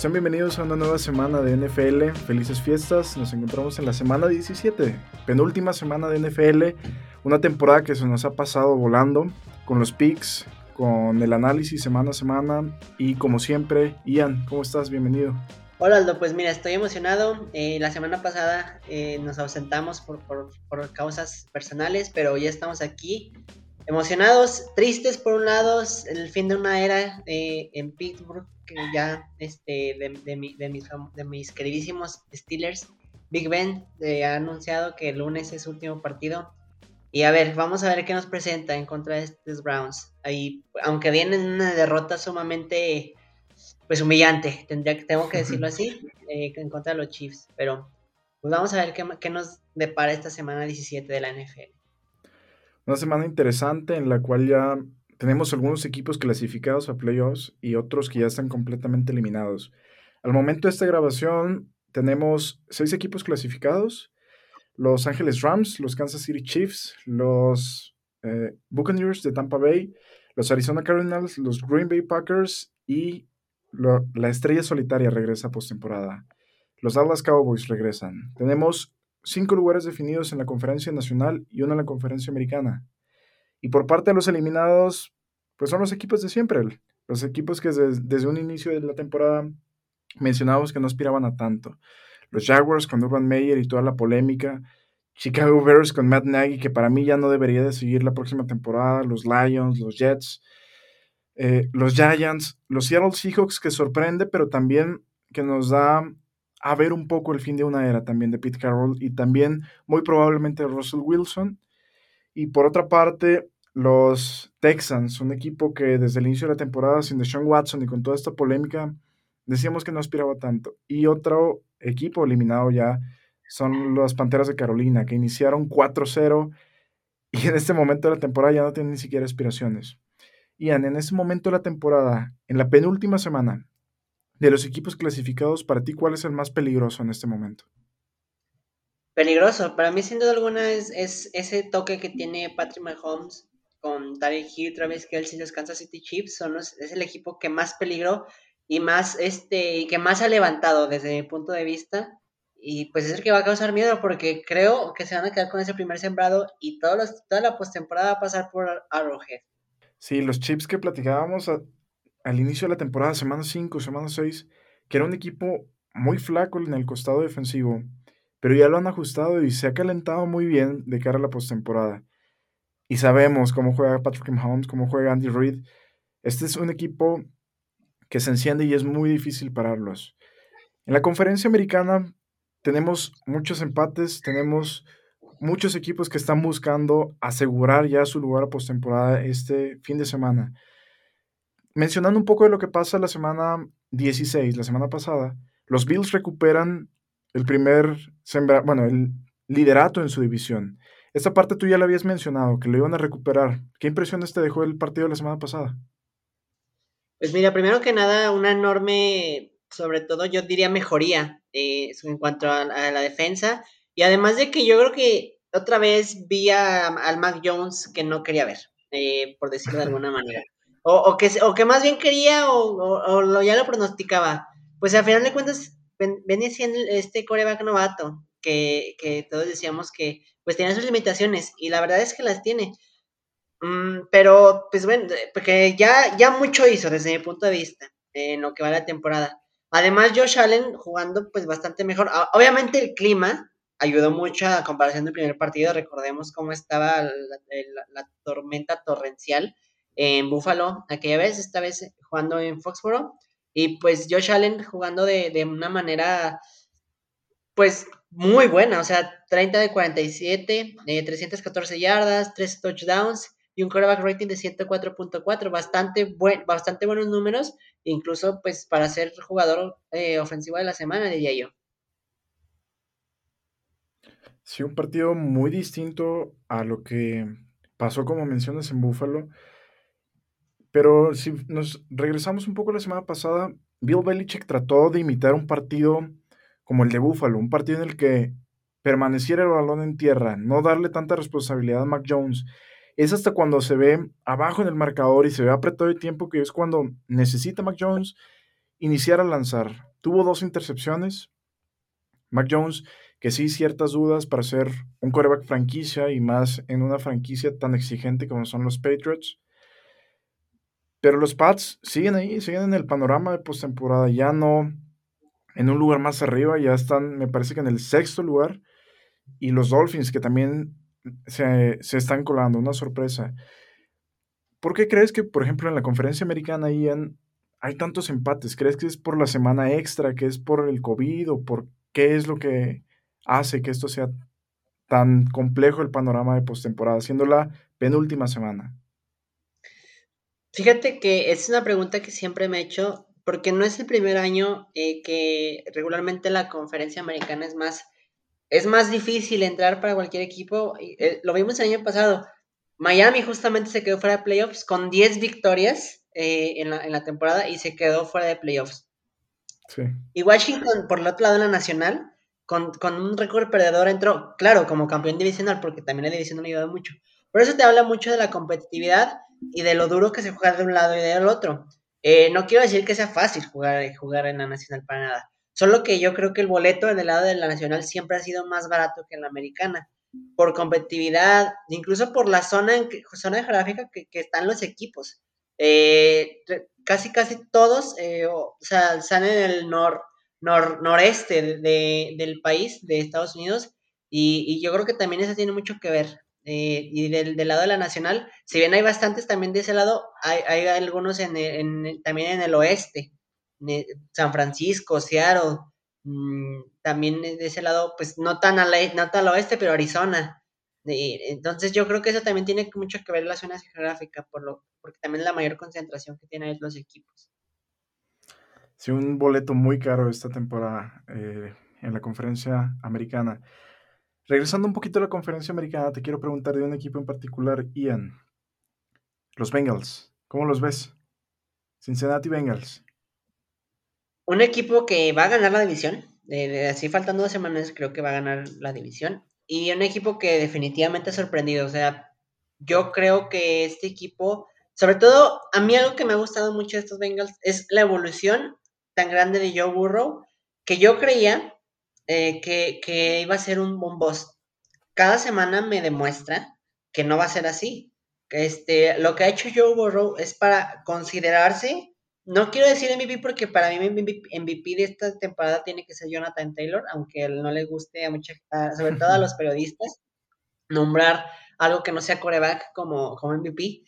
Sean bienvenidos a una nueva semana de NFL. Felices fiestas. Nos encontramos en la semana 17, penúltima semana de NFL. Una temporada que se nos ha pasado volando con los picks, con el análisis semana a semana y como siempre, Ian, ¿cómo estás? Bienvenido. Hola Aldo, pues mira, estoy emocionado. Eh, la semana pasada eh, nos ausentamos por, por, por, causas personales, pero ya estamos aquí. Emocionados, tristes por un lado, el fin de una era eh, en Pittsburgh, que ya este, de, de, mis, de mis queridísimos Steelers. Big Ben ha anunciado que el lunes es su último partido. Y a ver, vamos a ver qué nos presenta en contra de estos Browns. Ahí, aunque vienen una derrota sumamente pues humillante, tendría que, tengo que decirlo así, eh, en contra de los Chiefs. Pero pues vamos a ver qué, qué, nos depara esta semana 17 de la NFL. Una semana interesante en la cual ya tenemos algunos equipos clasificados a playoffs y otros que ya están completamente eliminados. Al momento de esta grabación tenemos seis equipos clasificados. Los Ángeles Rams, los Kansas City Chiefs, los eh, Buccaneers de Tampa Bay, los Arizona Cardinals, los Green Bay Packers y la estrella solitaria regresa postemporada. Los Dallas Cowboys regresan. Tenemos cinco lugares definidos en la conferencia nacional y uno en la conferencia americana. Y por parte de los eliminados, pues son los equipos de siempre. Los equipos que desde, un inicio de la temporada mencionábamos que no aspiraban a tanto. Los Jaguars con Urban Meyer y toda la polémica. Chicago Bears con Matt Nagy, que para mí ya no debería de seguir la próxima temporada. Los Lions, los Jets. Eh, los Giants, los Seattle Seahawks, que sorprende, pero también que nos da a ver un poco el fin de una era también de Pete Carroll y también muy probablemente Russell Wilson. Y por otra parte, los Texans, un equipo que desde el inicio de la temporada, sin Deshaun Watson y con toda esta polémica, decíamos que no aspiraba tanto. Y otro equipo eliminado ya son las Panteras de Carolina, que iniciaron 4-0 y en este momento de la temporada ya no tienen ni siquiera aspiraciones. Ian, en ese momento de la temporada, en la penúltima semana, de los equipos clasificados, para ti, ¿cuál es el más peligroso en este momento? Peligroso, para mí sin duda alguna es, es ese toque que tiene Patrick Mahomes con Tarek Hill, Travis Kelsey y los Kansas City Chiefs, son es el equipo que más peligró y más este que más ha levantado desde mi punto de vista y pues es el que va a causar miedo porque creo que se van a quedar con ese primer sembrado y todos los, toda la postemporada va a pasar por Arrowhead. Sí, los chips que platicábamos al inicio de la temporada, semana 5, semana 6, que era un equipo muy flaco en el costado defensivo, pero ya lo han ajustado y se ha calentado muy bien de cara a la postemporada. Y sabemos cómo juega Patrick Mahomes, cómo juega Andy Reid. Este es un equipo que se enciende y es muy difícil pararlos. En la conferencia americana tenemos muchos empates, tenemos muchos equipos que están buscando asegurar ya su lugar a postemporada este fin de semana. Mencionando un poco de lo que pasa la semana 16, la semana pasada, los Bills recuperan el primer bueno, el liderato en su división. Esta parte tú ya la habías mencionado, que lo iban a recuperar. ¿Qué impresiones te dejó el partido de la semana pasada? Pues mira, primero que nada, una enorme, sobre todo yo diría mejoría eh, en cuanto a la defensa y además de que yo creo que otra vez vi al Mac Jones que no quería ver, eh, por decirlo de alguna manera. O, que, o que más bien quería o, lo, ya lo pronosticaba. Pues al final de cuentas venía siendo este coreback novato, que, que, todos decíamos que pues tenía sus limitaciones y la verdad es que las tiene. Mm, pero pues bueno, porque ya, ya mucho hizo desde mi punto de vista en lo que va la temporada. Además Josh Allen jugando pues bastante mejor. Obviamente el clima ayudó mucho a comparación del primer partido. Recordemos cómo estaba la, tormenta torrencial en Buffalo aquella vez, esta vez jugando en Foxboro. Y pues Josh Allen jugando de, de una manera, pues muy buena, o sea, 30 de 47, eh, 314 yardas, 3 touchdowns y un quarterback rating de 104.4, bastante, buen, bastante buenos números, incluso pues para ser jugador eh, ofensivo de la semana, diría yo. Sí, un partido muy distinto a lo que pasó, como mencionas, en Buffalo. Pero si nos regresamos un poco la semana pasada, Bill Belichick trató de imitar un partido como el de Buffalo, un partido en el que permaneciera el balón en tierra, no darle tanta responsabilidad a Mac Jones. Es hasta cuando se ve abajo en el marcador y se ve apretado el tiempo que es cuando necesita Mac Jones iniciar a lanzar. tuvo dos intercepciones. Mac Jones, que sí, ciertas dudas para ser un coreback franquicia y más en una franquicia tan exigente como son los Patriots. Pero los Pats siguen ahí, siguen en el panorama de postemporada. Ya no en un lugar más arriba, ya están, me parece que en el sexto lugar. Y los Dolphins, que también se, están colando, una sorpresa. ¿Por qué crees que, por ejemplo, en la conferencia americana, hay tantos empates? ¿Crees que es por la semana extra, que es por el COVID o por qué es lo que hace que esto sea tan complejo el panorama de postemporada, siendo la penúltima semana? Fíjate que es una pregunta que siempre me he hecho, porque no es el primer año eh, que regularmente la conferencia americana es más, es más difícil entrar para cualquier equipo. Eh, lo vimos el año pasado. Miami justamente se quedó fuera de playoffs con 10 victorias eh, en, la, temporada y se quedó fuera de playoffs. Y Washington, por el otro lado de la nacional, con, un récord perdedor entró, claro, como campeón divisional, porque también la división no ayudado mucho. Por eso te habla mucho de la competitividad y de lo duro que se juega de un lado y del otro. Eh, no quiero decir que sea fácil jugar, jugar en la nacional para nada. Solo que yo creo que el boleto en el lado de la nacional siempre ha sido más barato que en la americana. Por competitividad, incluso por la zona, en zona geográfica que, están los equipos. Eh, casi, casi todos, eh, o, sea, están en el nor, noreste del país, de Estados Unidos, y, y, yo creo que también eso tiene mucho que ver. Eh, y del, lado de la nacional, si bien hay bastantes también de ese lado, hay, algunos en, también en el oeste, San Francisco, Seattle, mm, también de ese lado, pues no tan, al, no tan al oeste, pero Arizona. entonces yo creo que eso también tiene mucho que ver la zona geográfica, por lo, porque también la mayor concentración que tienen los equipos. Sí, un boleto muy caro esta temporada eh, en la conferencia americana. Regresando un poquito a la conferencia americana, te quiero preguntar de un equipo en particular, Ian. Los Bengals, ¿cómo los ves? Cincinnati Bengals. Un equipo que va a ganar la división. así faltando dos semanas, creo que va a ganar la división. Y un equipo que definitivamente ha sorprendido. O sea, yo creo que este equipo, sobre todo, a mí algo que me ha gustado mucho de estos Bengals es la evolución tan grande de Joe Burrow, que yo creía eh, que, iba a ser un bombos. Cada semana me demuestra que no va a ser así. Este, lo que ha hecho Joe Burrow es para considerarse, no quiero decir MVP porque para mí MVP de esta temporada tiene que ser Jonathan Taylor, aunque él no le guste a mucha, sobre todo a los periodistas, nombrar algo que no sea coreback como, como MVP.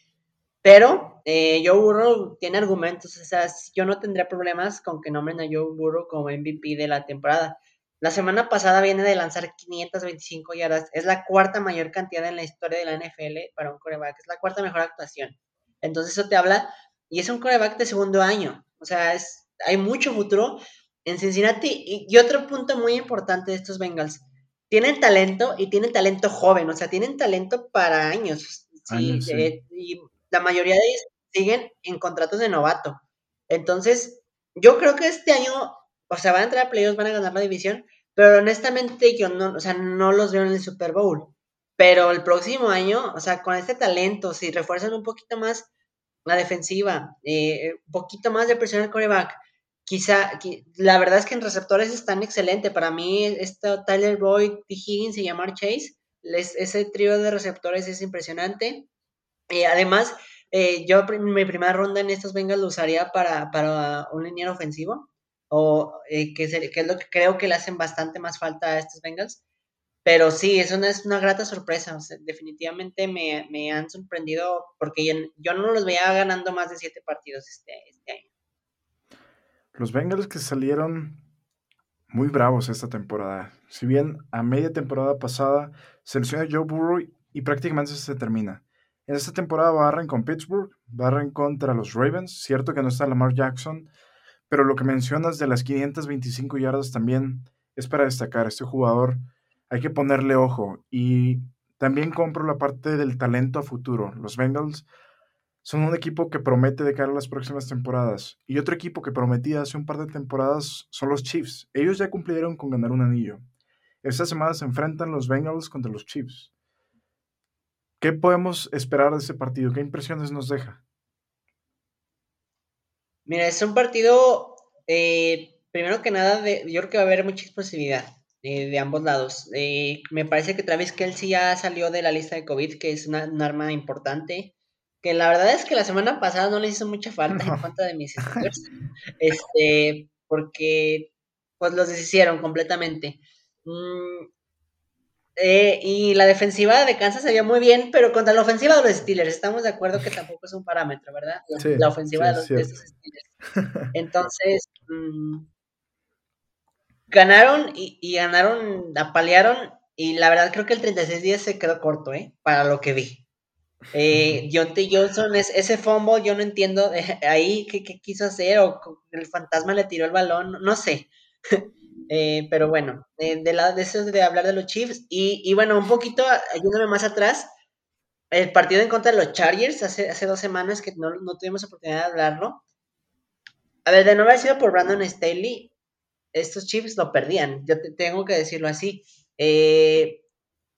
Pero eh, Joe Burrow tiene argumentos, o sea, yo no tendría problemas con que nombren a Joe Burrow como MVP de la temporada. La semana pasada viene de lanzar 525 yardas. Es la cuarta mayor cantidad en la historia de la NFL para un coreback. Es la cuarta mejor actuación. Entonces eso te habla. Y es un coreback de segundo año. O sea, es, hay mucho futuro en Cincinnati. Y, otro punto muy importante de estos Bengals. Tienen talento y tienen talento joven. O sea, tienen talento para años. Sí, eh, y la mayoría de ellos siguen en contratos de novato. Entonces, yo creo que este año o sea, van a entrar a playoffs, van a ganar la división, pero honestamente yo no, o sea, no los veo en el Super Bowl. Pero el próximo año, o sea, con este talento, si refuerzan un poquito más la defensiva, eh, un poquito más de presión al coreback, quizá, la verdad es que en receptores están excelentes. Para mí, esto, Tyler Boyd, T. Higgins y Yamar Chase, ese trío de receptores es impresionante. Y además, eh, yo mi primera ronda en estos Bengals lo usaría para, para un liniero ofensivo o eh, que, es lo que creo que le hacen bastante más falta a estos Bengals. Pero sí, es una, es una grata sorpresa. definitivamente me, han sorprendido porque yo, no los veía ganando más de siete partidos este, este, año. Los Bengals que salieron muy bravos esta temporada. Si bien a media temporada pasada se lesiona Joe Burrow y prácticamente se termina. En esta temporada barren con Pittsburgh, barren contra los Ravens. Cierto que no está Lamar Jackson, pero lo que mencionas de las 525 yardas también es para destacar. Este jugador hay que ponerle ojo. Y también compro la parte del talento a futuro. Los Bengals son un equipo que promete de cara a las próximas temporadas. Y otro equipo que prometía hace un par de temporadas son los Chiefs. Ellos ya cumplieron con ganar un anillo. Esta semana se enfrentan los Bengals contra los Chiefs. ¿Qué podemos esperar de ese partido? ¿Qué impresiones nos deja? Mira, es un partido, eh, primero que nada, de, yo creo que va a haber mucha explosividad eh, de ambos lados. Eh, me parece que Travis Kelsey ya salió de la lista de COVID, que es una, un arma importante. Que la verdad es que la semana pasada no le hizo mucha falta en cuanto de mis Steelers. este, porque pues los deshicieron completamente. Mm, eh, y la defensiva de Kansas se vio muy bien, pero contra la ofensiva de los Steelers, estamos de acuerdo que tampoco es un parámetro, ¿verdad? La, ofensiva de los Steelers. Entonces, mm, ganaron y, ganaron, apalearon, y la verdad creo que el 36 días se quedó corto, ¿eh? Para lo que vi. Eh, Johnson, es, ese fumble, yo no entiendo eh, ahí qué, quiso hacer, o el fantasma le tiró el balón, no sé. Eh, pero bueno, de lado de eso de hablar de los Chiefs. Y, bueno, un poquito, ayúdame más atrás, el partido en contra de los Chargers hace, hace dos semanas que no, no tuvimos oportunidad de hablarlo. A ver, de no haber sido por Brandon Staley, estos Chiefs lo perdían. Yo tengo que decirlo así. Eh,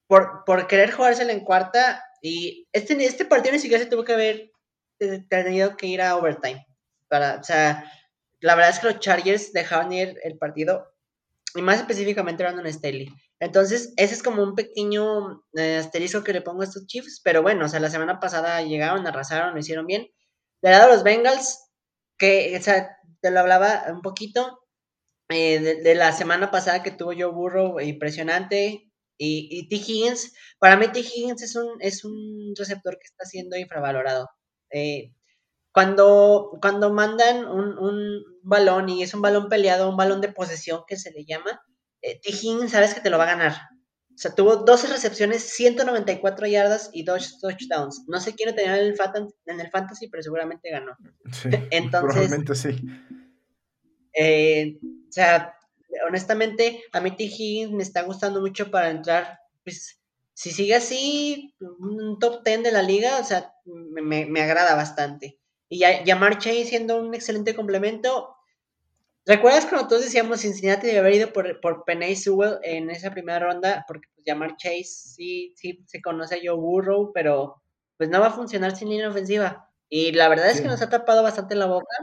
por, por, querer jugársela en cuarta, y este, este partido ni siquiera se tuvo que haber tenido que ir a overtime. Para, o sea, la verdad es que los Chargers dejaban ir el partido, y más específicamente Brandon Staley. Entonces, ese es como un pequeño eh, asterisco que le pongo a estos Chiefs, pero bueno, o sea, la semana pasada llegaron, arrasaron, lo hicieron bien. De lado los Bengals, que, o sea, te lo hablaba un poquito, eh, de, la semana pasada que tuvo yo Burro impresionante, y, y T. Higgins, para mí T. Higgins es un, es un receptor que está siendo infravalorado. Eh, cuando, cuando mandan un, un, balón y es un balón peleado, un balón de posesión que se le llama, eh, T. Higgins sabes que te lo va a ganar. O sea, tuvo 12 recepciones, 194 yardas y 2 touchdowns. No sé quién tenía en el, en el fantasy, pero seguramente ganó. Sí, Entonces, sí. Eh, o sea, honestamente, a mí T. Me está gustando mucho para entrar, pues, si sigue así, un top 10 de la liga, o sea, me, me agrada bastante. Y llamar Chase siendo un excelente complemento. ¿Recuerdas cuando todos decíamos Cincinnati debe haber ido por, por Penny Sewell en esa primera ronda? Porque pues, llamar Chase sí, sí se conoce a Joe Burrow, pero pues no va a funcionar sin línea ofensiva. Y la verdad es que nos ha tapado bastante la boca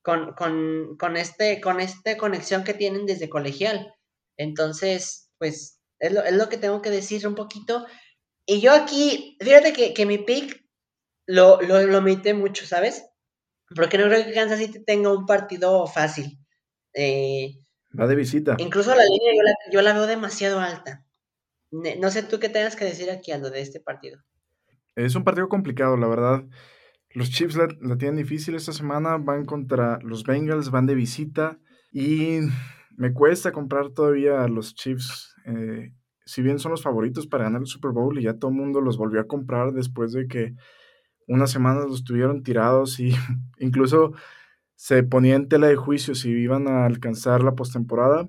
con, con, con, este, con esta conexión que tienen desde colegial. Entonces, pues es lo, es lo que tengo que decir un poquito. Y yo aquí, fíjate que, que mi pick lo, lo, lo omité mucho, ¿sabes? Porque no creo que Kansas City tenga un partido fácil. Eh, Va de visita. Incluso la línea yo la, yo la veo demasiado alta. No sé tú qué tengas que decir aquí a lo de este partido. Es un partido complicado, la verdad. Los Chiefs la, tienen difícil esta semana, van contra los Bengals, van de visita y me cuesta comprar todavía a los Chiefs. Eh, si bien son los favoritos para ganar el Super Bowl y ya todo el mundo los volvió a comprar después de que unas semanas los tuvieron tirados y incluso se ponía en tela de juicio si iban a alcanzar la postemporada.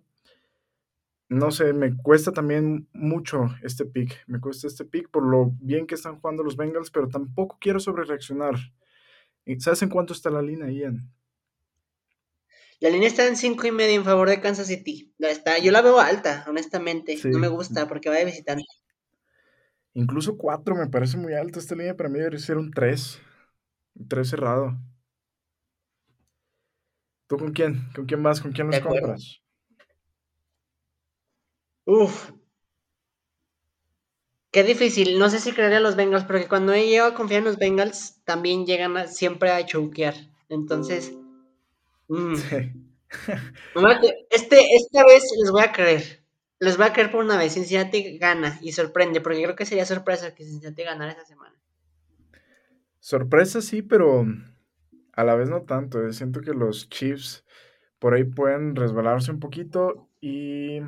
No sé, me cuesta también mucho este pick. Me cuesta este pick por lo bien que están jugando los Bengals, pero tampoco quiero sobrereaccionar. ¿Sabes en cuánto está la línea, Ian? La línea está en cinco y medio en favor de Kansas City. Está, yo la veo alta, honestamente. No me gusta porque va de visitante. Incluso 4 me parece muy alto. Esta línea para mí debería ser un 3. Un 3 cerrado. ¿Tú con quién? ¿Con quién más? ¿Con quién los compras? Uf. Qué difícil. No sé si creería a los Bengals, porque cuando he llegado a confiar en los Bengals, también llegan siempre a choquear. Entonces. Mm. este, esta vez les voy a creer les va a caer por una vez. Cincinnati gana y sorprende, porque creo que sería sorpresa que Cincinnati ganara esta semana. Sorpresa sí, pero a la vez no tanto. Eh. Siento que los Chiefs por ahí pueden resbalarse un poquito y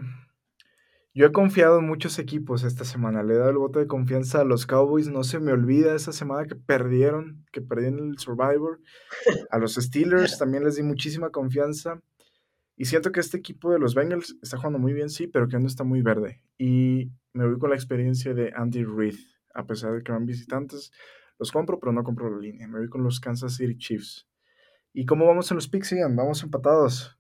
yo he confiado en muchos equipos esta semana. Le he dado el voto de confianza a los Cowboys. No se me olvida esa semana que perdieron, que perdieron el Survivor. A los Steelers también les di muchísima confianza. Y siento que este equipo de los Bengals está jugando muy bien, sí, pero que no está muy verde. Y me voy con la experiencia de Andy Reid. A pesar de que van visitantes, los compro, pero no compro la línea. Me voy con los Kansas City Chiefs. ¿Y cómo vamos en los picks, Ian? Vamos empatados.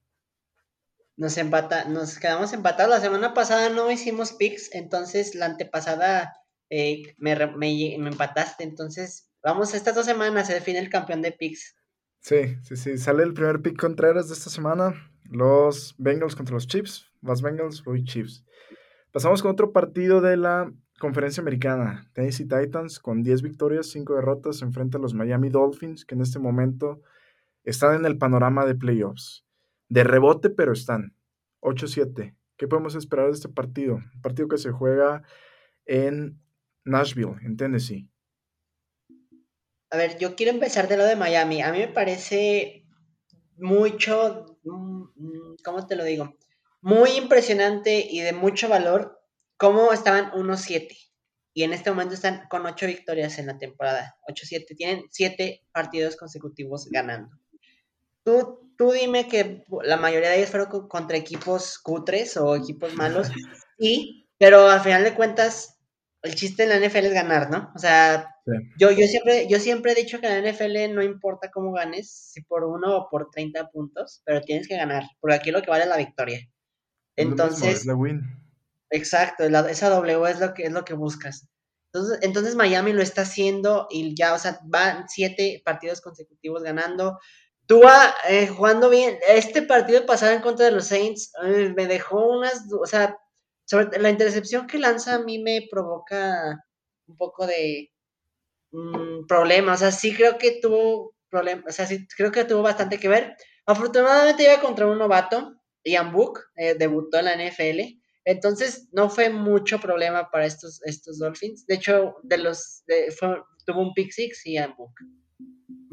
Nos, empata, nos quedamos empatados. La semana pasada no hicimos picks, entonces la antepasada eh, me, me, me, empataste. Entonces, vamos, estas dos semanas se define el campeón de picks. Sí, sí, sí. Sale el primer pick Contreras de esta semana Los Bengals contra los Chiefs. Vas Bengals, voy Chiefs. Pasamos con otro partido de la conferencia americana. Tennessee Titans con 10 victorias, 5 derrotas, enfrenta a los Miami Dolphins, que en este momento están en el panorama de playoffs. De rebote, pero están. 8-7. ¿Qué podemos esperar de este partido? Un partido que se juega en Nashville, en Tennessee. A ver, yo quiero empezar de lo de Miami. A mí me parece mucho, ¿cómo te lo digo? Muy impresionante y de mucho valor cómo estaban 1-7. Y en este momento están con 8 victorias en la temporada. 8-7. Tienen 7 partidos consecutivos ganando. Tú, tú dime que la mayoría de ellos fueron contra equipos cutres o equipos malos. Sí, pero al final de cuentas, el chiste en la NFL es ganar, ¿no? O sea, yo, yo, siempre, yo siempre he dicho que en la NFL no importa cómo ganes, si por uno o por 30 puntos, pero tienes que ganar, porque aquí lo que vale es la victoria. Entonces, exacto, esa W es lo que es lo que buscas. Entonces, entonces Miami lo está haciendo y ya, o sea, van siete partidos consecutivos ganando. Tua eh, jugando bien. Este partido pasado en contra de los Saints eh, me dejó unas, o sea, sobre la intercepción que lanza a mí me provoca un poco de mm, problema. O sea, sí creo que tuvo problemas, o sea, sí creo que tuvo bastante que ver. Afortunadamente iba contra un novato, Ian Book, eh, debutó en la NFL. Entonces no fue mucho problema para estos, estos Dolphins. De hecho, de los tuvo un pick six y Ian Book.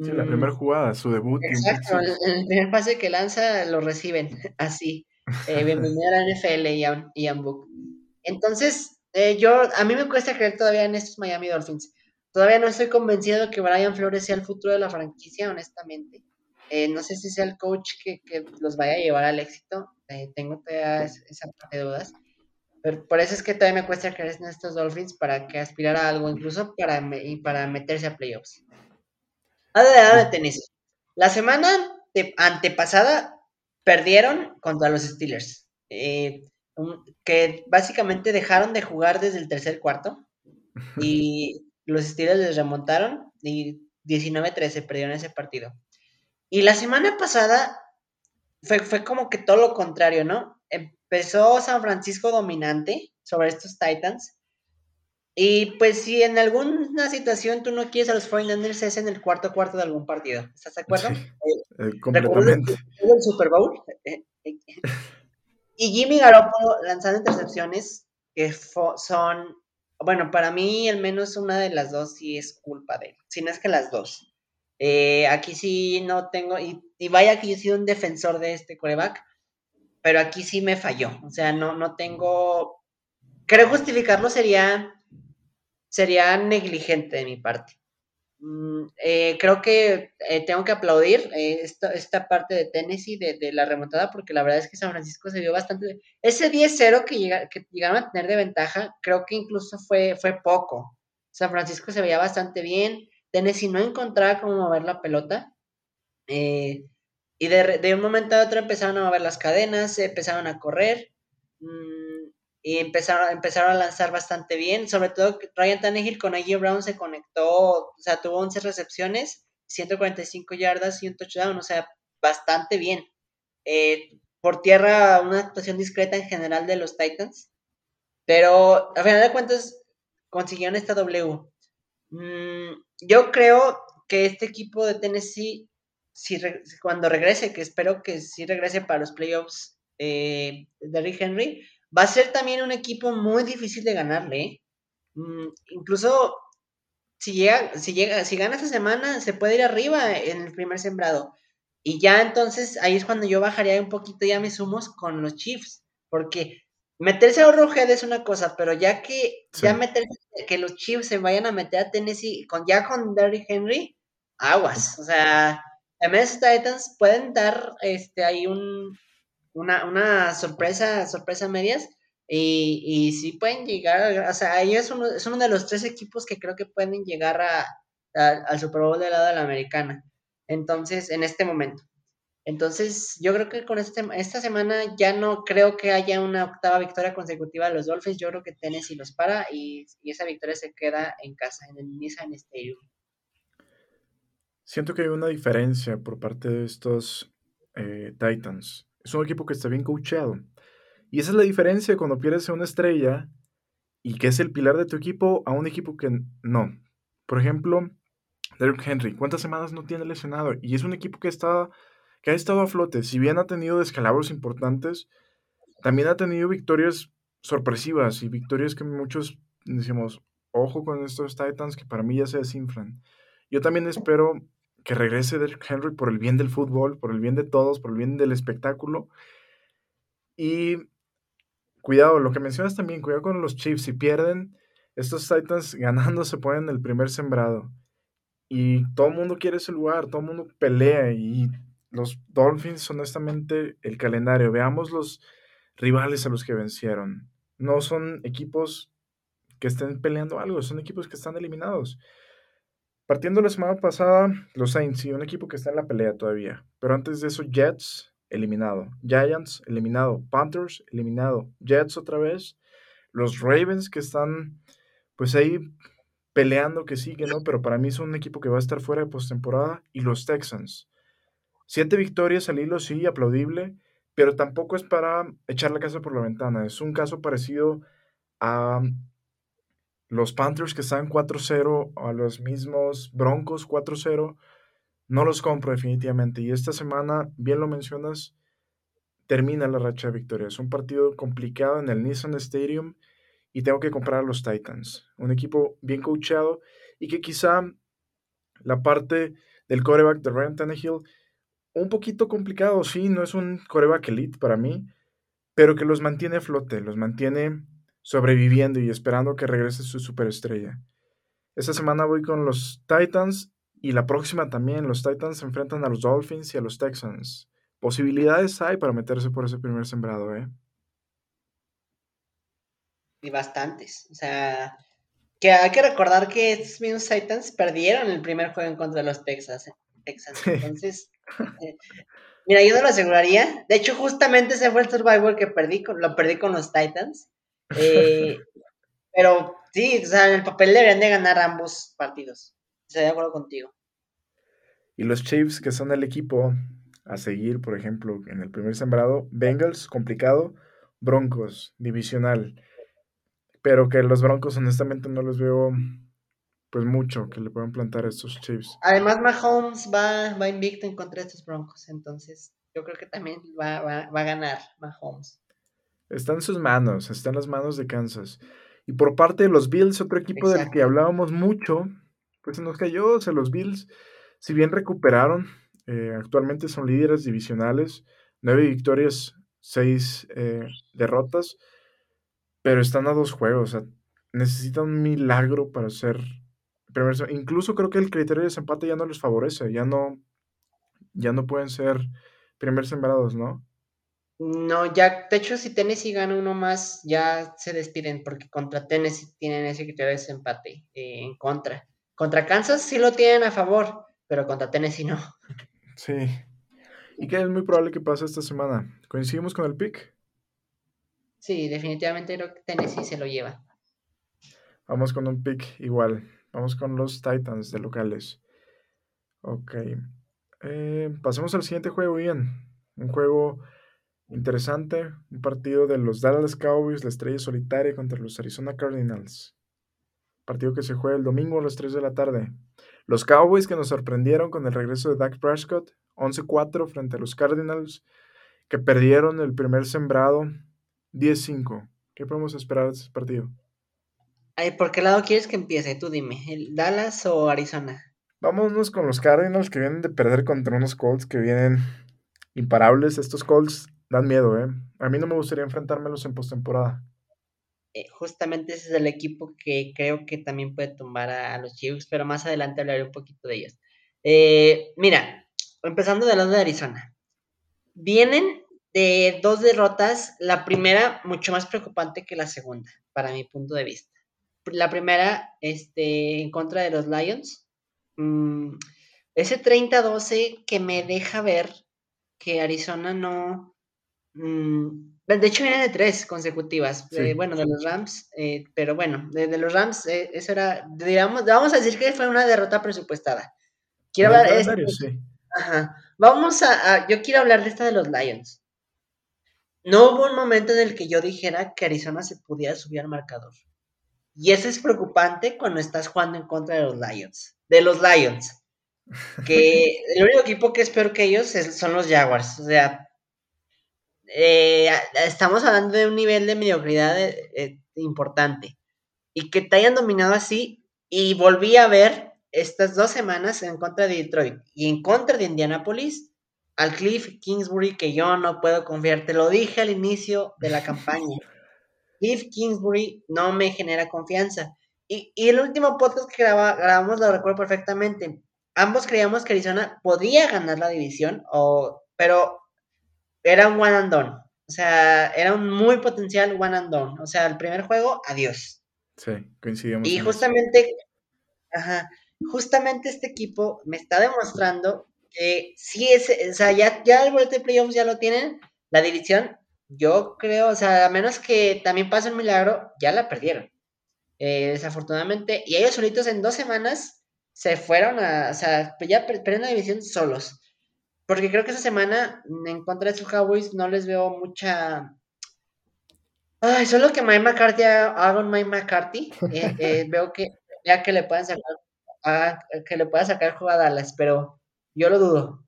Sí, la primera mm. jugada, su debut. Exacto, el, el, primer pase que lanza lo reciben así. Eh, bienvenido a la NFL, Ian, Ian Book. Entonces, eh, yo, a mí me cuesta creer todavía en estos Miami Dolphins. Todavía no estoy convencido de que Brian Flores sea el futuro de la franquicia, honestamente. Eh, no sé si sea el coach que, los vaya a llevar al éxito. Eh, tengo todavía esa parte de dudas. Pero por eso es que todavía me cuesta creer en estos Dolphins para que aspirar a algo, incluso para, para meterse a playoffs. Ahora de Tennessee. La semana antepasada perdieron contra los Steelers, eh, que básicamente dejaron de jugar desde el tercer cuarto y los Steelers les remontaron y 19-13 perdieron ese partido. Y la semana pasada fue, fue como que todo lo contrario, ¿no? Empezó San Francisco dominante sobre estos Titans y pues si en alguna situación tú no quieres a los 49ers es en el cuarto cuarto de algún partido. ¿Estás de acuerdo? Eh, completamente. El, Super Bowl. y Jimmy Garoppolo lanzando intercepciones que son, bueno, para mí al menos una de las dos sí es culpa de él. Si no es que las dos. Eh, aquí sí no tengo, y, y, vaya que yo sido un defensor de este coreback, pero aquí sí me falló. O sea, no, no tengo, creo justificarlo sería sería negligente de mi parte. Mm, eh, creo que eh, tengo que aplaudir eh, esta, parte de Tennessee de, la remontada porque la verdad es que San Francisco se vio bastante... Ese 10-0 que, que llegaron a tener de ventaja, creo que incluso fue, fue poco. San Francisco se veía bastante bien. Tennessee no encontraba cómo mover la pelota. y de, de, un momento a otro empezaron a mover las cadenas, empezaron a correr. Mm, y empezaron, empezaron a lanzar bastante bien, sobre todo Ryan Tannehill con AJ Brown se conectó, o sea, tuvo 11 recepciones, 145 yardas y un touchdown, o sea, bastante bien. Eh, por tierra, una actuación discreta en general de los Titans, pero a final de cuentas consiguieron esta W. Mm, yo creo que este equipo de Tennessee, si cuando regrese, que espero que sí regrese para los playoffs, eh, Derrick Henry, va a ser también un equipo muy difícil de ganarle. ¿eh? Mm, incluso si llega, si llega, si gana esta semana, se puede ir arriba en el primer sembrado. Y ya entonces ahí es cuando yo bajaría un poquito ya mis humos con los Chiefs. Porque meterse a Head es una cosa, pero ya que ya meterse, que los Chiefs se vayan a meter a Tennessee con ya con Derrick Henry, aguas. O sea, MS Titans pueden dar este ahí un, una, una sorpresa, sorpresa medias. Y, y sí pueden llegar, o sea, ellos uno, es uno de los tres equipos que creo que pueden llegar a, al Super Bowl del lado de la americana. Entonces, en este momento. Entonces, yo creo que con este, esta semana ya no creo que haya una octava victoria consecutiva de los Dolphins. Yo creo que Tennessee los para y, y esa victoria se queda en casa, en el Nissan Stadium. Siento que hay una diferencia por parte de estos eh, Titans es un equipo que está bien coachado. Y esa es la diferencia cuando pierdes a una estrella y que es el pilar de tu equipo a un equipo que no. Por ejemplo, Derrick Henry, ¿cuántas semanas no tiene lesionado? Y es un equipo que, está, que ha estado a flote. Si bien ha tenido descalabros importantes, también ha tenido victorias sorpresivas y victorias que muchos decimos, ojo con estos Titans que para mí ya se desinflan. Yo también espero que regrese Derrick Henry por el bien del fútbol, por el bien de todos, por el bien del espectáculo. Y cuidado, lo que mencionas también, cuidado con los Chiefs. Si pierden, estos Titans ganando se ponen el primer sembrado. Y todo mundo quiere ese lugar, todo el mundo pelea. Y los Dolphins, honestamente, el calendario. Veamos los rivales a los que vencieron. No son equipos que estén peleando algo, son equipos que están eliminados. Partiendo la semana pasada, los Saints, sí, un equipo que está en la pelea todavía. Pero antes de eso, Jets, eliminado. Giants, eliminado. Panthers, eliminado. Jets otra vez. Los Ravens, que están, pues ahí peleando que sí, que no, pero para mí son un equipo que va a estar fuera de postemporada. Y los Texans. Siete victorias al hilo, sí, aplaudible pero tampoco es para echar la casa por la ventana. Es un caso parecido a los Panthers que están 4-0, a los mismos Broncos 4-0. No los compro definitivamente. Y esta semana, bien lo mencionas, termina la racha de victorias. Es un partido complicado en el Nissan Stadium y tengo que comprar a los Titans. Un equipo bien coachado y que quizá la parte del coreback de Ryan Tannehill un poquito complicado, sí, no es un coreback elite para mí, pero que los mantiene a flote, los mantiene sobreviviendo y esperando que regrese su superestrella. Esta semana voy con los Titans y la próxima también. Los Titans se enfrentan a los Dolphins y a los Texans. Posibilidades hay para meterse por ese primer sembrado, ¿eh? Y bastantes. O sea, que hay que recordar que estos mismos Titans perdieron el primer juego en contra de los Texas. ¿eh? Texans. Entonces, Mira, yo no lo aseguraría. De hecho, justamente ese fue el Survivor que perdí, con, lo perdí con los Titans. Eh, pero sí, o sea, en el papel deberían de ganar ambos partidos. Estoy de acuerdo contigo. Y los Chiefs, que son el equipo a seguir, por ejemplo, en el primer sembrado, Bengals, complicado, Broncos, divisional. Pero que los Broncos, honestamente, no los veo pues mucho que le puedan plantar a estos Chiefs. Además, Mahomes va, va invicto en contra de estos Broncos, entonces yo creo que también va, a ganar Mahomes. Está en sus manos, está en las manos de Kansas. Y por parte de los Bills, otro equipo del que hablábamos mucho, pues se nos cayó, o sea, los Bills, si bien recuperaron, eh, actualmente son líderes divisionales, nueve victorias, seis eh, derrotas, pero están a dos juegos, o sea, necesitan un milagro para ser incluso creo que el criterio de desempate ya no les favorece, ya no, ya no pueden ser primer sembrados, ¿no? No, ya, de hecho, si Tennessee gana uno más, ya se despiden, porque contra Tennessee tienen ese criterio de desempate eh, en contra. Contra Kansas sí lo tienen a favor, pero contra Tennessee no. Sí. ¿Y qué es muy probable que pase esta semana? ¿Coincidimos con el pick? Sí, definitivamente creo que Tennessee se lo lleva. Vamos con un pick igual. Vamos con los Titans de locales. Ok. Eh, pasemos al siguiente juego, bien. Un juego interesante. Un partido de los Dallas Cowboys, la estrella solitaria contra los Arizona Cardinals. Partido que se juega el domingo a las 3 de la tarde. Los Cowboys que nos sorprendieron con el regreso de Dak Prescott, 11-4 frente a los Cardinals, que perdieron el primer sembrado 10-5. ¿Qué podemos esperar de este partido? ¿Por qué lado quieres que empiece? Tú dime, ¿el ¿Dallas o Arizona? Vámonos con los Cardinals que vienen de perder contra unos Colts que vienen imparables. Estos Colts dan miedo, ¿eh? A mí no me gustaría enfrentármelos en postemporada. Eh, justamente ese es el equipo que creo que también puede tumbar a, los Chiefs, pero más adelante hablaré un poquito de ellos. Eh, mira, empezando del lado de Arizona. Vienen de dos derrotas, la primera mucho más preocupante que la segunda, para mi punto de vista la primera este, en contra de los Lions. Mm, ese 30-12 que me deja ver que Arizona no... Mm, de hecho viene de tres consecutivas, bueno, de los Rams, eh, pero bueno, de, los Rams, eh, eso era, digamos, vamos a decir que fue una derrota presupuestada. Quiero hablar, Vamos a, yo quiero hablar de esta de los Lions. no hubo un momento en el que yo dijera que Arizona se pudiera subir al marcador. Y eso es preocupante cuando estás jugando en contra de los Lions. De los Lions. Que el único equipo que es peor que ellos son los Jaguars. O sea, eh, estamos hablando de un nivel de mediocridad eh, eh, importante. Y que te hayan dominado así. Y volví a ver estas dos semanas en contra de Detroit y en contra de Indianapolis al Cliff Kingsbury que yo no puedo confiar. Te lo dije al inicio de la campaña. Cliff Kingsbury no me genera confianza. Y, el último podcast que grabamos lo recuerdo perfectamente. Ambos creíamos que Arizona podía ganar la división, o, pero era un one and done. O sea, era un muy potencial one and done. O sea, el primer juego, adiós. Sí, coincidimos. Y justamente, ajá, justamente este equipo me está demostrando que sí es, o sea, ya, ya el boleto de playoffs ya lo tienen, la división, yo creo, o sea, a menos que también pase un milagro, ya la perdieron. Eh, desafortunadamente, y ellos solitos en dos semanas se fueron a, o sea, ya perdieron la división solos. Porque creo que esa semana en contra de sus Cowboys no les veo mucha. Ay, solo que Mike McCarthy haga un Mike McCarthy. Eh, eh, veo que ya que le puedan sacar, que le pueda sacar a Dallas, pero yo lo dudo.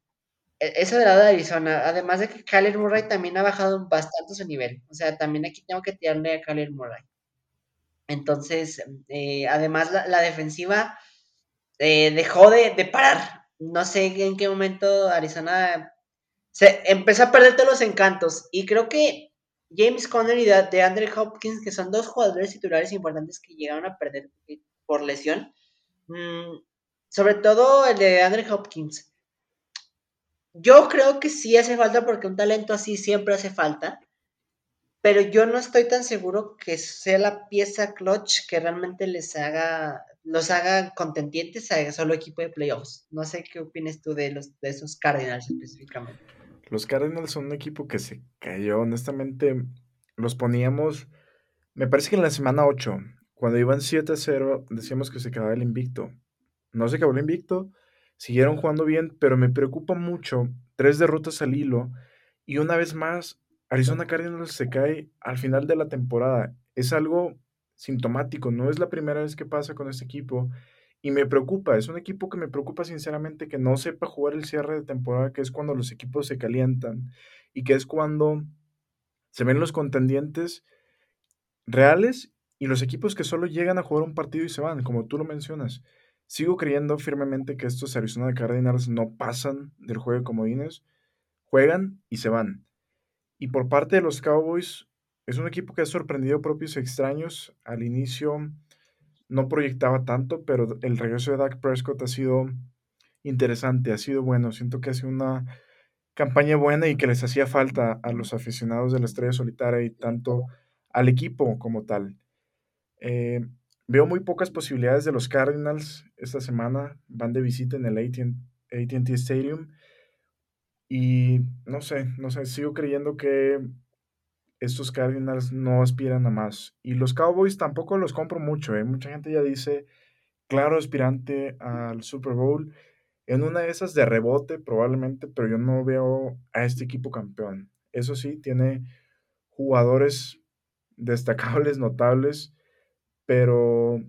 E, eso de lado de Arizona, además de que Kyler Murray también ha bajado bastante su nivel. O sea, también aquí tengo que tirarle a Kyler Murray. Entonces, eh, además la, defensiva eh, dejó de, parar. No sé en qué momento Arizona se empezó a perder todos los encantos. Y creo que James Conner y de, Andre Hopkins, que son dos jugadores titulares importantes que llegaron a perder por lesión, mm, sobre todo el de Andre Hopkins, yo creo que sí hace falta porque un talento así siempre hace falta, pero yo no estoy tan seguro que sea la pieza clutch que realmente les haga, los haga contendientes a solo equipo de playoffs. No sé qué opinas tú de, los, de esos Cardinals específicamente. Los Cardinals son un equipo que se cayó, honestamente, los poníamos, me parece que en la semana 8, cuando iban 7-0, decíamos que se quedaba el invicto. No se acabó el invicto, Siguieron jugando bien, pero me preocupa mucho tres derrotas al hilo y una vez más Arizona Cardinals se cae al final de la temporada. Es algo sintomático, no es la primera vez que pasa con este equipo y me preocupa, es un equipo que me preocupa sinceramente que no sepa jugar el cierre de temporada, que es cuando los equipos se calientan y que es cuando se ven los contendientes reales y los equipos que solo llegan a jugar un partido y se van, como tú lo mencionas. Sigo creyendo firmemente que estos Arizona Cardinals no pasan del juego de comodines, juegan y se van. Y por parte de los Cowboys, es un equipo que ha sorprendido propios extraños. Al inicio no proyectaba tanto, pero el regreso de Dak Prescott ha sido interesante, ha sido bueno. Siento que ha sido una campaña buena y que les hacía falta a los aficionados de la estrella solitaria y tanto al equipo como tal. Eh, Veo muy pocas posibilidades de los Cardinals esta semana. Van de visita en el ATT Stadium. Y no sé, no sé, sigo creyendo que estos Cardinals no aspiran a más. Y los Cowboys tampoco los compro mucho. ¿eh? Mucha gente ya dice, claro, aspirante al Super Bowl. En una de esas de rebote probablemente, pero yo no veo a este equipo campeón. Eso sí, tiene jugadores destacables, notables pero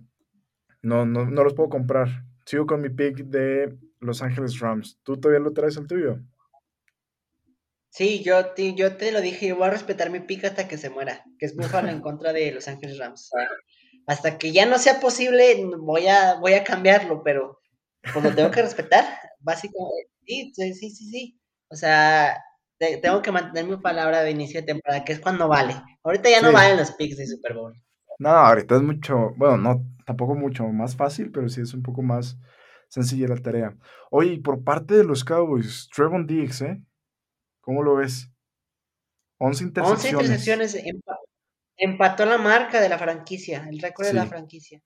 no, no, no los puedo comprar. Sigo con mi pick de Los Ángeles Rams. ¿Tú todavía lo traes el tuyo? Sí, yo te, yo te lo dije, yo voy a respetar mi pick hasta que se muera, que es Buffalo en contra de Los Ángeles Rams. Hasta que ya no sea posible, voy a, voy a cambiarlo, pero pues lo tengo que respetar, básicamente. Sí, sí, sí, sí, O sea, tengo que mantener mi palabra de inicio de temporada, que es cuando vale. Ahorita ya no valen los picks de Super Bowl. No, ahorita es mucho, bueno, no, tampoco mucho más fácil, pero sí es un poco más sencilla la tarea. Oye, y por parte de los Cowboys, Trevon Diggs, ¿eh? ¿Cómo lo ves? 11 intercepciones. 11 intercepciones, empató la marca de la franquicia, el récord de la franquicia.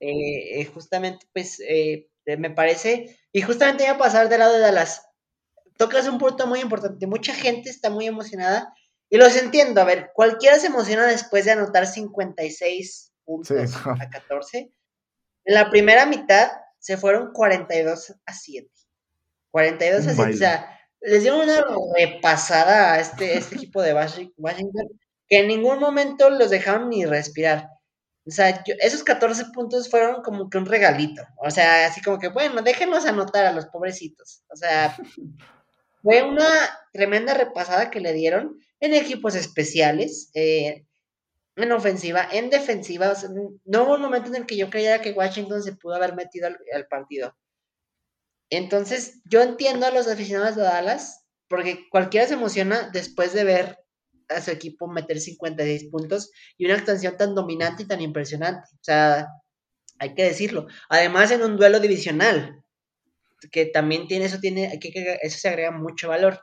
Eh, eh, justamente, pues, eh, me parece, y justamente iba a pasar del lado de Dallas. Tocas un punto muy importante, mucha gente está muy emocionada y los entiendo, a ver, cualquiera se emociona después de anotar 56 puntos a 14. En la primera mitad se fueron 42 a 7. 42 a 7, o sea, les dieron una repasada a este, este equipo de Washington que en ningún momento los dejaron ni respirar. O sea, esos 14 puntos fueron como que un regalito. O sea, así como que, bueno, déjenos anotar a los pobrecitos. O sea, fue una tremenda repasada que le dieron en equipos especiales, eh, en ofensiva, en defensiva. no hubo un momento en el que yo creyera que Washington se pudo haber metido al, partido. Entonces, yo entiendo a los aficionados de Dallas, porque cualquiera se emociona después de ver a su equipo meter 56 puntos y una actuación tan dominante y tan impresionante. O sea, hay que decirlo. Además, en un duelo divisional, que también tiene eso, tiene, que, eso se agrega mucho valor.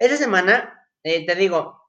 Esta semana, eh, te digo,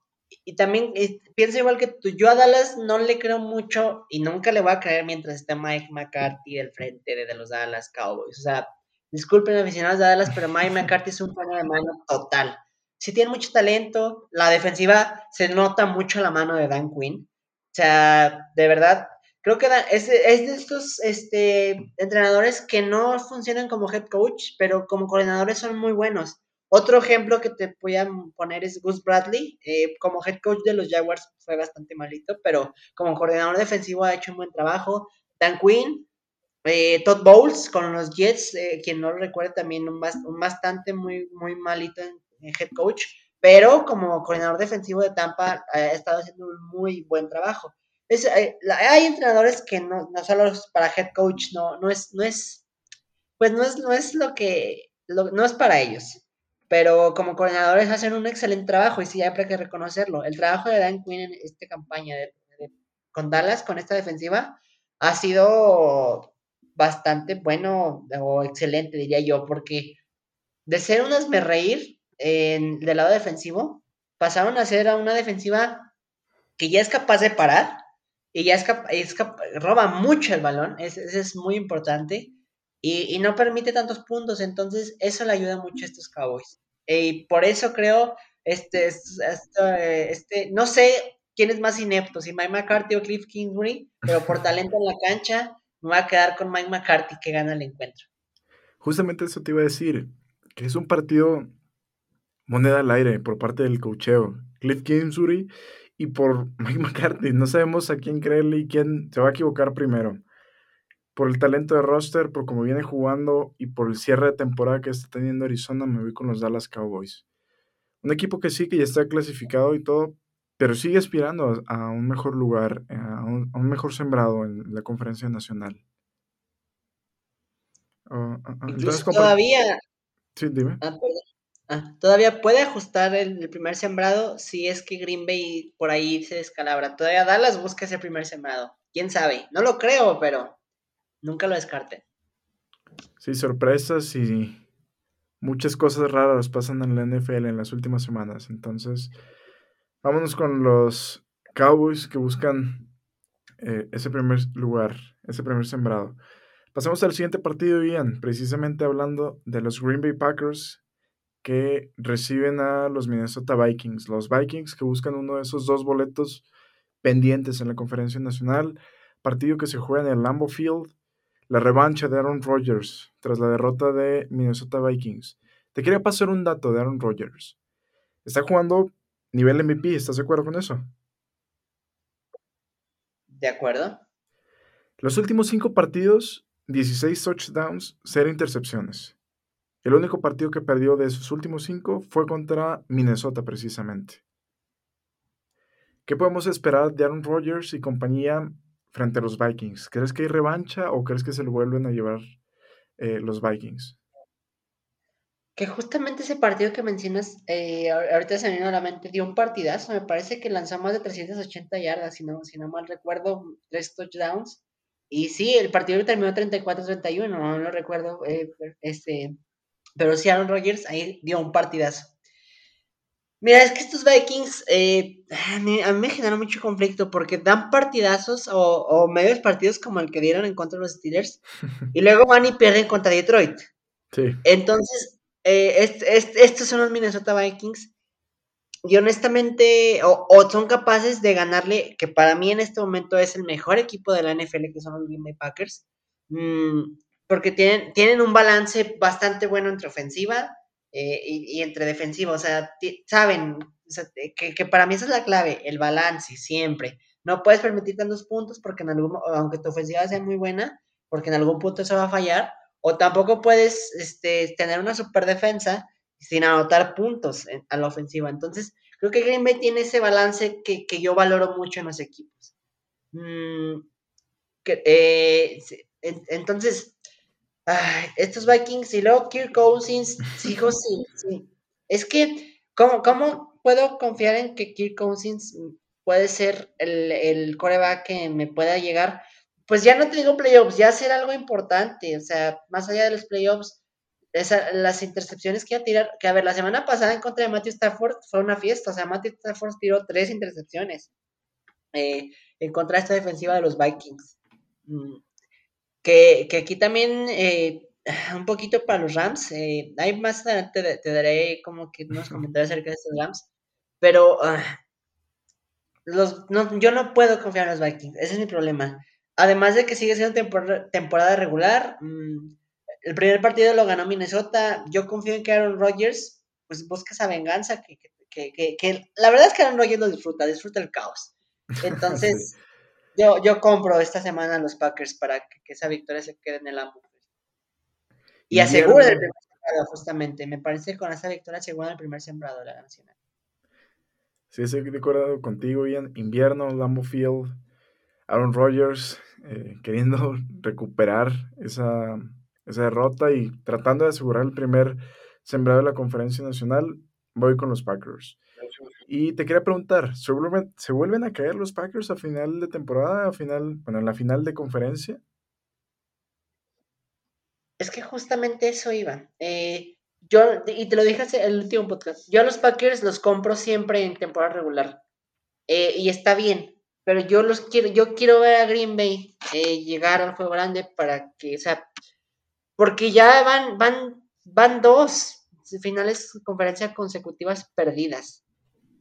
y también eh, pienso igual que tú, yo a Dallas no le creo mucho y nunca le voy a creer mientras esté Mike McCarthy del frente de, los Dallas Cowboys. O sea, disculpen aficionados de Dallas, pero Mike McCarthy es un freno de mano total sí tiene mucho talento. La defensiva se nota mucho la mano de Dan Quinn. O sea, de verdad, creo que es, es de estos este, entrenadores que no funcionan como head coach, pero como coordinadores son muy buenos. Otro ejemplo que te voy a poner es Gus Bradley. Eh, como head coach de los Jaguars fue bastante malito, pero como coordinador defensivo ha hecho un buen trabajo. Dan Quinn, eh, Todd Bowles con los Jets, eh, quien no lo recuerda también un, bastante muy, muy malito head coach, pero como coordinador defensivo de Tampa ha estado haciendo un muy buen trabajo. Eh, hay entrenadores que no, no solo para head coach, no, no es, no es, pues no es, no es lo que, no es para ellos. Pero como coordinadores hacen un excelente trabajo y sí hay que reconocerlo. El trabajo de Dan Quinn en esta campaña con Dallas, con esta defensiva, ha sido bastante bueno o excelente, diría yo, porque de ser un reír en, del lado defensivo, pasaron a ser a una defensiva que ya es capaz de parar y ya es, es roba mucho el balón, eso es muy importante y, no permite tantos puntos, entonces eso le ayuda mucho a estos Cowboys. Y por eso creo, este, este, este, no sé quién es más inepto, si Mike McCarthy o Cliff Kingsbury, pero por talento en la cancha me voy a quedar con Mike McCarthy que gana el encuentro. Justamente eso te iba a decir, que es un partido moneda al aire por parte del cocheo. Cliff Kingsbury y por Mike McCarthy. No sabemos a quién creerle y quién se va a equivocar primero. Por el talento de roster, por cómo viene jugando y por el cierre de temporada que está teniendo Arizona, me voy con los Dallas Cowboys. Un equipo que sí, que ya está clasificado y todo, pero sigue aspirando a, un mejor lugar, a un, mejor sembrado en la conferencia nacional. Ah, ah, ah, todavía. Sí, dime. Ah, todavía puede ajustar el, primer sembrado si es que Green Bay por ahí se descalabra. Todavía Dallas busca ese primer sembrado. ¿Quién sabe? No lo creo, pero nunca lo descarte. Sí, sorpresas y muchas cosas raras pasan en la NFL en las últimas semanas. Entonces, vámonos con los Cowboys que buscan eh, ese primer lugar, ese primer sembrado. Pasemos al siguiente partido, Ian, precisamente hablando de los Green Bay Packers que reciben a los Minnesota Vikings. Los Vikings que buscan uno de esos dos boletos pendientes en la conferencia nacional. Partido que se juega en el Lambeau Field. La revancha de Aaron Rodgers tras la derrota de Minnesota Vikings. Te quería pasar un dato de Aaron Rodgers. Está jugando nivel MVP, ¿estás de acuerdo con eso? De acuerdo. Los últimos cinco partidos, 16 touchdowns, 0 intercepciones. El único partido que perdió de sus últimos cinco fue contra Minnesota precisamente. ¿Qué podemos esperar de Aaron Rodgers y compañía frente a los Vikings? ¿Crees que hay revancha o crees que se lo vuelven a llevar eh, los Vikings? Que justamente ese partido que mencionas, eh, ahorita se me vino a la mente, dio un partidazo. Me parece que lanzó más de 380 yardas, si no, si no mal recuerdo, tres touchdowns. Y sí, el partido terminó 34-31, no lo recuerdo. Eh, este, pero sí, Aaron Rodgers ahí dio un partidazo. Mira, es que estos Vikings eh, a, mí, me generan mucho conflicto porque dan partidazos o, medios partidos como el que dieron en contra de los Steelers y luego van y pierden contra Detroit. Sí. Entonces, eh, estos son los Minnesota Vikings y honestamente, o, son capaces de ganarle, que para mí en este momento es el mejor equipo de la NFL, que son los Green Bay Packers. Mm, porque tienen, tienen un balance bastante bueno entre ofensiva eh, y, entre defensivo, o sea, saben que, para mí esa es la clave, el balance, siempre. No puedes permitir tantos puntos porque en algún, aunque tu ofensiva sea muy buena, porque en algún punto eso va a fallar, o tampoco puedes este, tener una super defensa sin anotar puntos a la ofensiva. Entonces, creo que Green Bay tiene ese balance que, yo valoro mucho en los equipos. Mm, eh, entonces, estos Vikings y luego Kirk Cousins, hijo, sí, sí. Es que, ¿cómo, ¿cómo puedo confiar en que Kirk Cousins puede ser el, el coreback que me pueda llegar? Pues ya no te digo playoffs, ya será algo importante, o sea, más allá de los playoffs, las intercepciones que iba a tirar, que a ver, la semana pasada en contra de Matthew Stafford fue una fiesta, o sea, Matthew Stafford tiró tres intercepciones eh, en contra de esta defensiva de los Vikings. Mm, que, aquí también, eh, un poquito para los Rams, eh, hay más adelante te, daré como que unos comentarios acerca de estos Rams, pero ah, los, yo no puedo confiar en los Vikings, ese es mi problema. Además de que sigue siendo temporada regular, mm, el primer partido lo ganó Minnesota, yo confío en que Aaron Rodgers pues busca esa venganza, que, que, la verdad es que Aaron Rodgers lo disfruta, disfruta el caos. Entonces... Yo, yo compro esta semana a los Packers para que, esa victoria se quede en el Lambeau. Y, asegure el primer sembrado, justamente. Me parece que con esa victoria asegura el primer sembrado de la nacional. Sí, estoy de acuerdo contigo, Ian. Invierno, Lambeau Field, Aaron Rodgers eh, queriendo recuperar esa, esa derrota y tratando de asegurar el primer sembrado de la conferencia nacional, voy con los Packers. Y te quería preguntar, ¿se vuelven, ¿se vuelven a caer los Packers a final de temporada, a final, bueno, en la final de conferencia? Es que justamente eso iba. Eh, yo, y te lo dije en el último podcast, yo a los Packers los compro siempre en temporada regular. Eh, y está bien, pero yo los quiero, yo quiero ver a Green Bay eh, llegar al juego grande para que, o sea, porque ya van, van, van dos finales de conferencia consecutivas perdidas.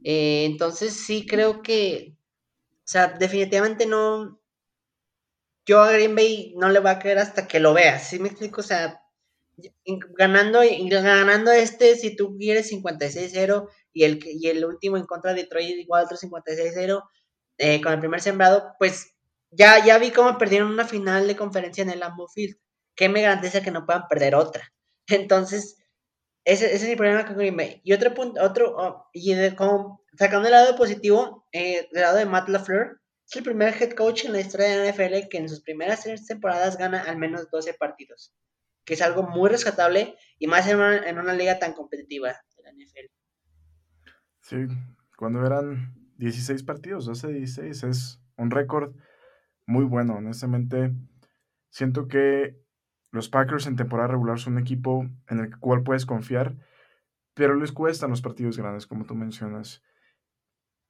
Eh, entonces sí creo que, o sea, definitivamente no, yo a Green Bay no le va a creer hasta que lo vea, ¿sí me explico? O sea, ganando, ganando este, si tú quieres 56-0 y el, y el último en contra de Detroit igual otro 56-0 eh, con el primer sembrado, pues ya, ya vi cómo perdieron una final de conferencia en el Lambeau Field. ¿Qué me garantiza que no puedan perder otra? Entonces, ese, es mi problema con Green Bay. Y otro punto, otro, oh, y como, sacando el lado positivo, eh, del lado de Matt LaFleur, es el primer head coach en la historia de la NFL que en sus primeras tres temporadas gana al menos 12 partidos, que es algo muy rescatable y más en una, en una liga tan competitiva de la NFL. Sí, cuando eran 16 partidos, 12, 16, es un récord muy bueno, honestamente. Siento que los Packers en temporada regular son un equipo en el cual puedes confiar, pero les cuestan los partidos grandes, como tú mencionas.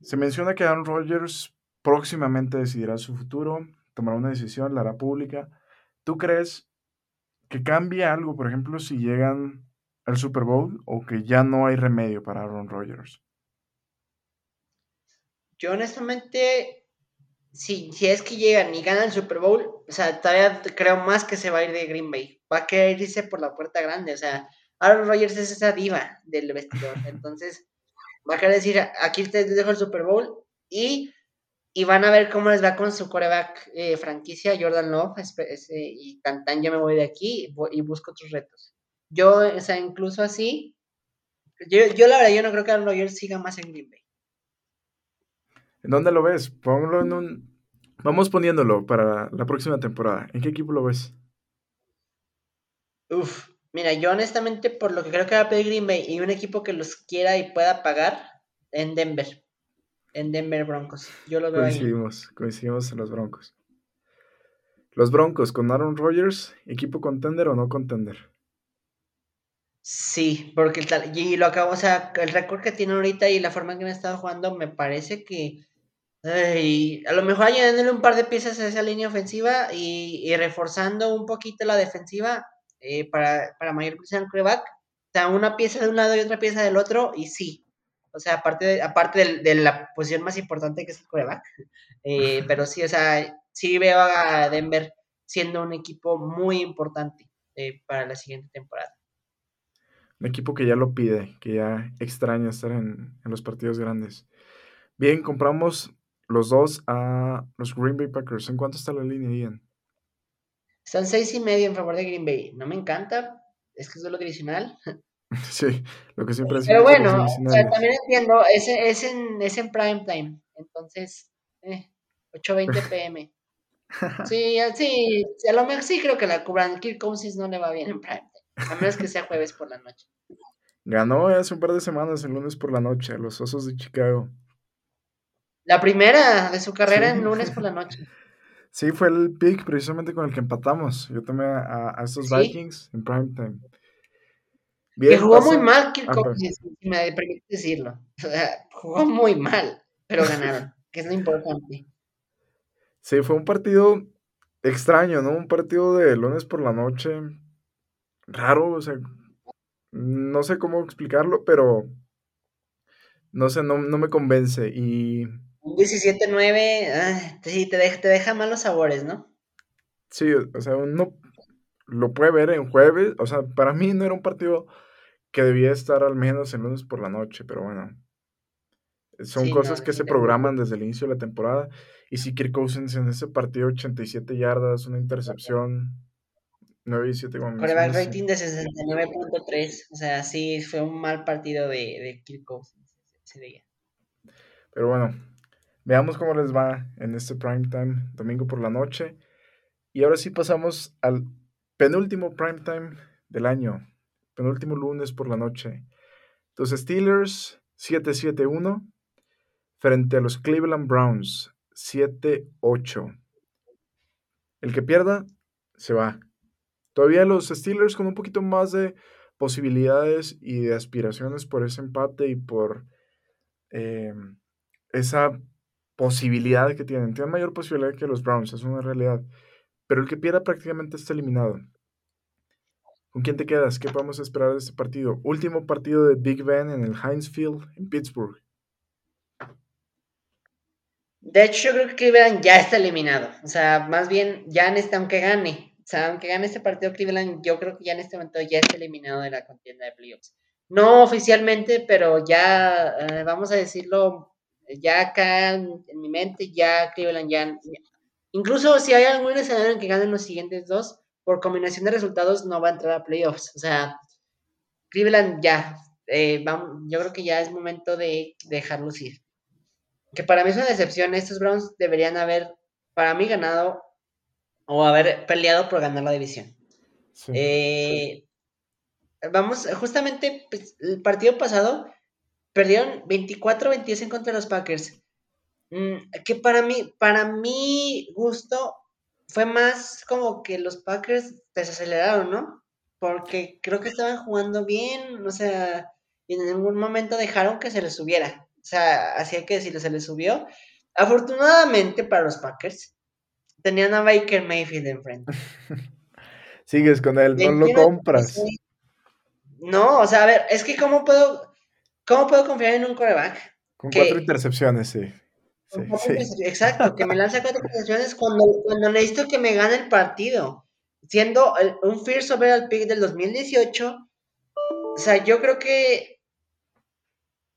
Se menciona que Aaron Rodgers próximamente decidirá su futuro, tomará una decisión, la hará pública. ¿Tú crees que cambie algo, por ejemplo, si llegan al Super Bowl o que ya no hay remedio para Aaron Rodgers? Yo honestamente si, si es que llegan y ganan el Super Bowl, o sea, todavía creo más que se va a ir de Green Bay. Va a querer irse por la puerta grande. O sea, Aaron Rodgers es esa diva del vestidor. Entonces, va a querer decir, aquí te dejo el Super Bowl y, y van a ver cómo les va con su coreback eh, franquicia, Jordan Love, y tan, tan yo me voy de aquí y, busco otros retos. Yo, o sea, incluso así, yo, yo la verdad, yo no creo que Aaron Rodgers siga más en Green Bay. ¿En dónde lo ves? Ponlo en un... Vamos poniéndolo para la próxima temporada. ¿En qué equipo lo ves? Uf, mira, yo honestamente, por lo que creo que va a pedir Green Bay y un equipo que los quiera y pueda pagar, en Denver. En Denver Broncos. Yo lo veo coincidimos, Coincidimos en los Broncos. Los Broncos con Aaron Rodgers, equipo contender o no contender. Sí, porque y lo acabo, o sea, el récord que tiene ahorita y la forma en que han estado jugando, me parece que a lo mejor añadiéndole un par de piezas a esa línea ofensiva y, reforzando un poquito la defensiva eh, para, para mayor presión coreback. O sea, una pieza de un lado y otra pieza del otro, y sí. O sea, aparte de, aparte de, la posición más importante que es el coreback. Eh, pero sí, o sea, sí veo a Denver siendo un equipo muy importante eh, para la siguiente temporada. Un equipo que ya lo pide, que ya extraña estar en, en los partidos grandes. Bien, compramos los dos a los Green Bay Packers. ¿En cuánto está la línea, Ian? Están seis y medio en favor de Green Bay. No me encanta, es que es lo divisional. Sí, lo que siempre Pero bueno, o sea, también entiendo, es, es, en, es en prime time, entonces, eh, 8.20 pm. Sí, sí, a lo mejor sí creo que la cubran. Kirk Cousins no le va bien en prime time, a menos que sea jueves por la noche. Ganó hace un par de semanas el lunes por la noche a los Osos de Chicago. La primera de su carrera en lunes por la noche. Sí, fue el pick precisamente con el que empatamos. Yo tomé a, estos Vikings en prime time. que jugó muy mal Kirk ah, si me permite decirlo. O sea, jugó muy mal, pero ganaron, que es lo importante. Sí, fue un partido extraño, ¿no? Un partido de lunes por la noche. Raro, o sea, no sé cómo explicarlo, pero no sé, no, no me convence. Y un 17-9, ah, sí, te deja, te deja malos sabores, ¿no? Sí, o sea, uno lo puede ver en jueves. O sea, para mí no era un partido que debía estar al menos en lunes por la noche, pero bueno. Son cosas que se programan desde el inicio de la temporada. Y si Kirk Cousins en ese partido, 87 yardas, una intercepción, 9 y 7 Coreback rating de 69.3. O sea, sí, fue un mal partido de, de Kirk Cousins ese día. Pero bueno, Veamos cómo les va en este prime time, domingo por la noche. Y ahora sí pasamos al penúltimo prime time del año, penúltimo lunes por la noche. Los Steelers 7-7-1 frente a los Cleveland Browns 7-8. El que pierda se va. Todavía los Steelers con un poquito más de posibilidades y de aspiraciones por ese empate y por eh, esa posibilidad que tienen. Tienen mayor posibilidad que los Browns, es una realidad. Pero el que pierda prácticamente está eliminado. ¿Con quién te quedas? ¿Qué podemos esperar de este partido? Último partido de Big Ben en el Heinz Field en Pittsburgh. De hecho, yo creo que Cleveland ya está eliminado. O sea, más bien, ya en este, aunque gane, o sea, aunque gane este partido Cleveland, yo creo que ya en este momento ya está eliminado de la contienda de playoffs. No oficialmente, pero ya, eh, vamos a decirlo ya acá en, mi mente, ya Cleveland ya, Incluso si hay algún escenario en que ganen los siguientes dos, por combinación de resultados no va a entrar a playoffs. O sea, Cleveland ya. Eh, yo creo que ya es momento de dejarlos ir. Que para mí es una decepción. Estos Browns deberían haber, para mí, ganado o haber peleado por ganar la división. Eh, vamos, justamente pues, el partido pasado Perdieron 24-22 en contra de los Packers. Mm, que para mí, para mi gusto, fue más como que los Packers desaceleraron, ¿no? Porque creo que estaban jugando bien, o sea, y en ningún momento dejaron que se les subiera. O sea, hacía que si se les subió. Afortunadamente para los Packers, tenían a Baker Mayfield enfrente. Sigues con él, no lo compras. No, o sea, a ver, es que cómo puedo, ¿Cómo puedo confiar en un coreback? Con cuatro intercepciones, sí. Exacto, que me lanza cuatro intercepciones cuando, cuando necesito que me gane el partido. Siendo un First Overall Pick del 2018, o sea, yo creo que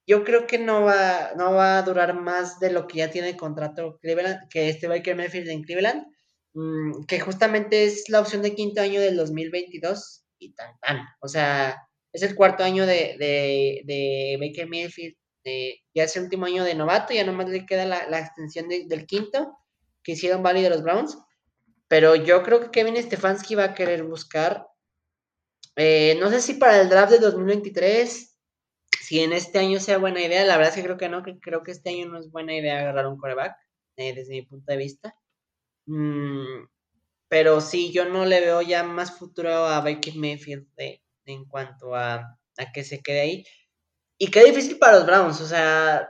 yo creo que no va, no va a durar más de lo que ya tiene el contrato Cleveland, que este Baker Mayfield en Cleveland, mm, que justamente es la opción de quinto año del 2022 y tan tan. O sea, es el cuarto año de, de, Baker Mayfield. ya es el último año de novato, ya nomás le queda la, extensión del quinto que hicieron válido los Browns. Pero yo creo que Kevin Stefanski va a querer buscar, eh, no sé si para el draft de 2023, si en este año sea buena idea. La verdad es que creo que no, que creo que este año no es buena idea agarrar un coreback, eh, desde mi punto de vista. Mm, pero sí, yo no le veo ya más futuro a Baker Mayfield de, en cuanto a, que se quede ahí. Y qué difícil para los Browns, o sea,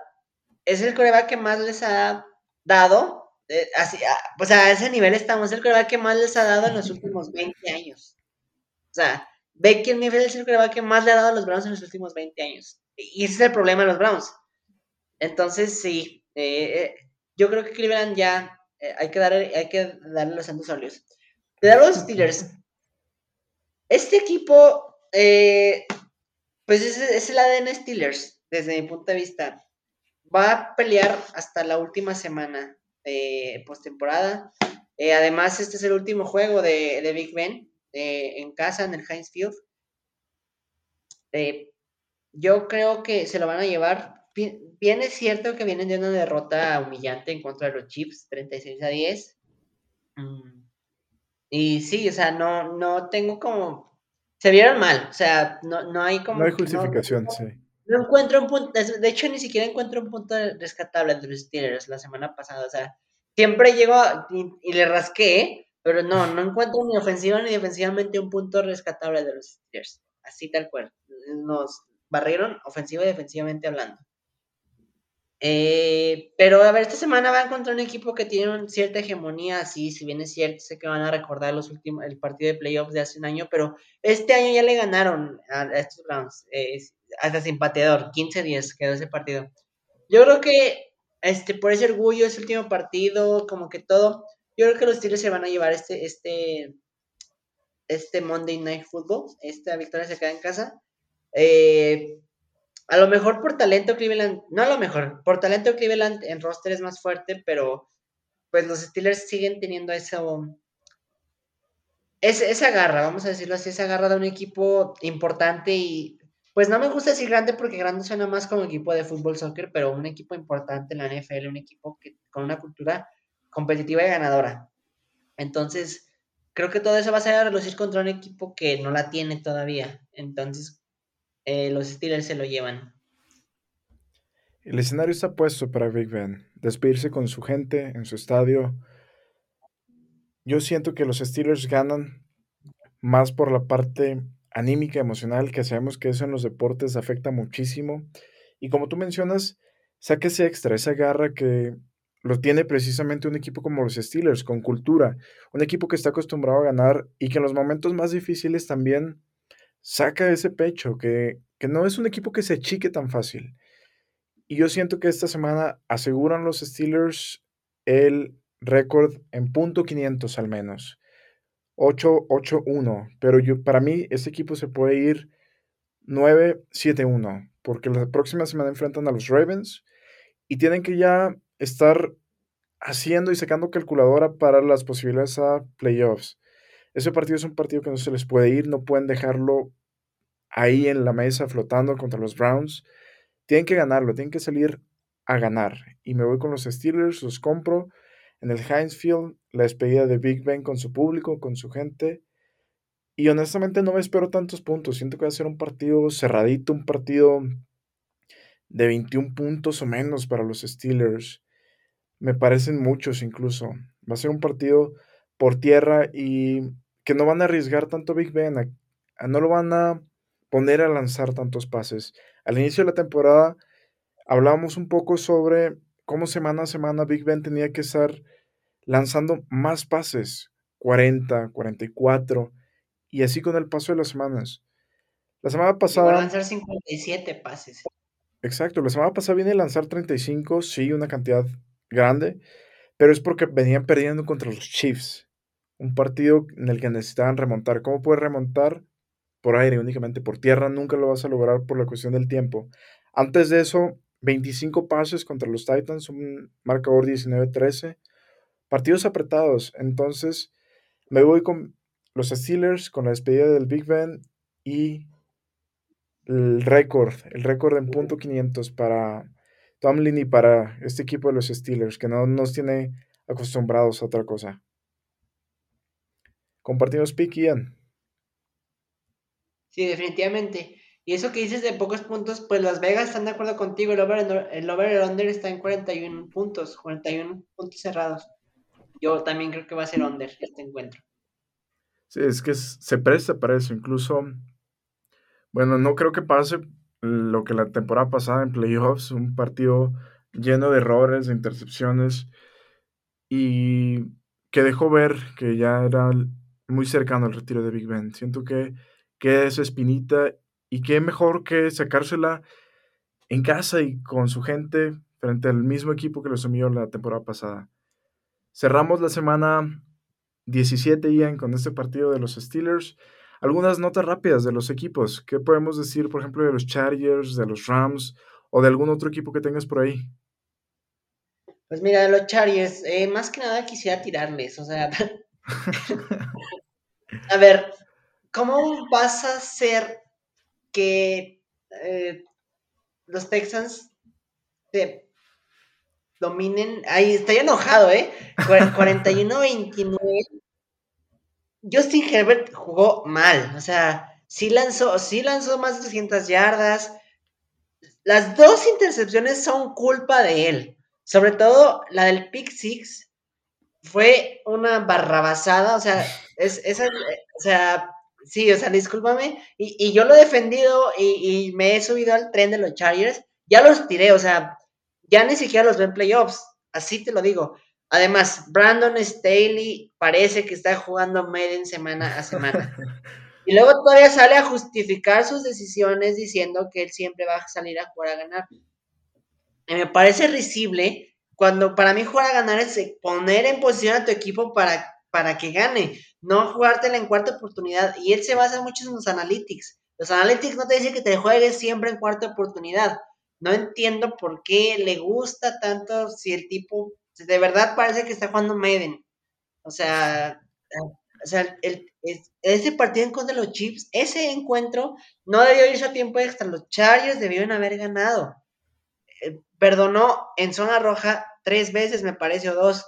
es el coreback que más les ha dado, eh, así, o sea, a ese nivel estamos, es el coreback que más les ha dado en los últimos 20 años. O sea, Baker Mayfield es el coreback que más le ha dado a los Browns en los últimos 20 años. Y ese es el problema de los Browns. Entonces, sí, eh, eh, yo creo que Cleveland ya hay, que darle, hay que darle los santos óleos. Los Steelers, este equipo eh, pues es el ADN Steelers, desde mi punto de vista. Va a pelear hasta la última semana de postemporada. Eh, además, este es el último juego de, Big Ben eh, en casa, en el Heinz Field. Yo creo que se lo van a llevar. Bien es cierto que vienen de una derrota humillante en contra de los Chiefs, 36 a 10. Mm. Y sí, o sea, no, no tengo como... Se vieron mal, o sea, no, no hay como... No hay justificación, sí. No encuentro un punto, de hecho ni siquiera encuentro un punto rescatable entre los Steelers la semana pasada, o sea, siempre llego y, le rasqué, pero no, no encuentro ni ofensiva ni defensivamente un punto rescatable de los Steelers, así tal cual, nos barrieron ofensiva y defensivamente hablando. Eh, pero a ver, esta semana va a encontrar un equipo que tiene una cierta hegemonía, así, si bien es cierto, sé que van a recordar los últimos, el partido de playoffs de hace un año, pero este año ya le ganaron a, estos Browns, hasta simpateador, 15-10 quedó ese partido. Yo creo que este, por ese orgullo, ese último partido, como que todo, yo creo que los Steelers se van a llevar este, este, este Monday Night Football, esta victoria se queda en casa. Eh, a lo mejor por talento Cleveland, no a lo mejor, por talento Cleveland en roster es más fuerte, pero pues los Steelers siguen teniendo eso, esa garra, vamos a decirlo así, esa garra de un equipo importante y pues no me gusta decir grande porque grande suena más como equipo de fútbol, soccer, pero un equipo importante en la NFL, un equipo que, con una cultura competitiva y ganadora. Entonces, creo que todo eso va a ser a relucir contra un equipo que no la tiene todavía. Entonces, eh, los Steelers se lo llevan. El escenario está puesto para Big Ben. Despedirse con su gente en su estadio. Yo siento que los Steelers ganan más por la parte anímica, emocional, que sabemos que eso en los deportes afecta muchísimo. Y como tú mencionas, saque ese extra, esa garra que lo tiene precisamente un equipo como los Steelers, con cultura, un equipo que está acostumbrado a ganar y que en los momentos más difíciles también saca ese pecho, que, no es un equipo que se achique tan fácil. Y yo siento que esta semana aseguran los Steelers el récord en punto 500 al menos. 8-8-1. Pero yo, para mí, este equipo se puede ir 9-7-1. Porque la próxima semana enfrentan a los Ravens y tienen que ya estar haciendo y sacando calculadora para las posibilidades a playoffs. Ese partido es un partido que no se les puede ir, no pueden dejarlo ahí en la mesa flotando contra los Browns. Tienen que ganarlo, tienen que salir a ganar. Y me voy con los Steelers, los compro en el Heinz Field, la despedida de Big Ben con su público, con su gente. Y honestamente no me espero tantos puntos. Siento que va a ser un partido cerradito, un partido de 21 puntos o menos para los Steelers. Me parecen muchos incluso. Va a ser un partido por tierra y que no van a arriesgar tanto Big Ben, no lo van a poner a lanzar tantos pases. Al inicio de la temporada hablábamos un poco sobre cómo semana a semana Big Ben tenía que estar lanzando más pases, 40, 44, y así con el paso de las semanas. La semana pasada... lanzar 57 pases. Exacto, la semana pasada viene a lanzar 35, sí, una cantidad grande, pero es porque venían perdiendo contra los Chiefs un partido en el que necesitaban remontar. ¿Cómo puedes remontar? Por aire, únicamente por tierra, nunca lo vas a lograr por la cuestión del tiempo. Antes de eso, 25 pases contra los Titans, un marcador 19-13. Partidos apretados. Entonces, me voy con los Steelers, con la despedida del Big Ben y el récord, el récord en punto 500 para Tomlin y para este equipo de los Steelers, que no nos tiene acostumbrados a otra cosa. Compartimos pick, Ian. Sí, definitivamente. Y eso que dices de pocos puntos, pues Las Vegas están de acuerdo contigo. El over, el over under está en 41 puntos, 41 puntos cerrados. Yo también creo que va a ser under este encuentro. Sí, es que se presta para eso. Incluso, bueno, no creo que pase lo que la temporada pasada en playoffs, un partido lleno de errores, de intercepciones y que dejó ver que ya era muy cercano al retiro de Big Ben. Siento que queda esa espinita y qué mejor que sacársela en casa y con su gente frente al mismo equipo que lo asumió la temporada pasada. Cerramos la semana 17 Ian con este partido de los Steelers. algunas notas rápidas de los equipos. ¿Qué podemos decir, por ejemplo, de los Chargers, de los Rams o de algún otro equipo que tengas por ahí? Pues mira, de los Chargers, eh, más que nada quisiera tirarles, o sea, a ver, ¿cómo vas a hacer que eh, los Texans te dominen? Ahí estoy enojado, ¿eh? 41-29 Justin Herbert jugó mal, o sea, sí lanzó, sí lanzó más de 300 yardas. Las dos intercepciones son culpa de él, sobre todo la del pick six fue una barrabasada, o sea, es, esa, o sea, sí, o sea, discúlpame, y, yo lo he defendido y, y, me he subido al tren de los Chargers, ya los tiré, o sea, ya ni siquiera los ven playoffs, así te lo digo. Además, Brandon Staley parece que está jugando Madden semana a semana. Y luego todavía sale a justificar sus decisiones diciendo que él siempre va a salir a jugar a ganar. Y me parece risible cuando para mí jugar a ganar es poner en posición a tu equipo para, para que gane, no jugártela en cuarta oportunidad. Y él se basa mucho en los analytics. Los analytics no te dicen que te juegues siempre en cuarta oportunidad. No entiendo por qué le gusta tanto si el tipo de verdad parece que está jugando Maiden. O sea, o sea el, ese partido en contra de los Chips, ese encuentro no debió irse a tiempo extra. Los Chargers debieron haber ganado. Eh, perdonó en zona roja tres veces, me parece, o dos.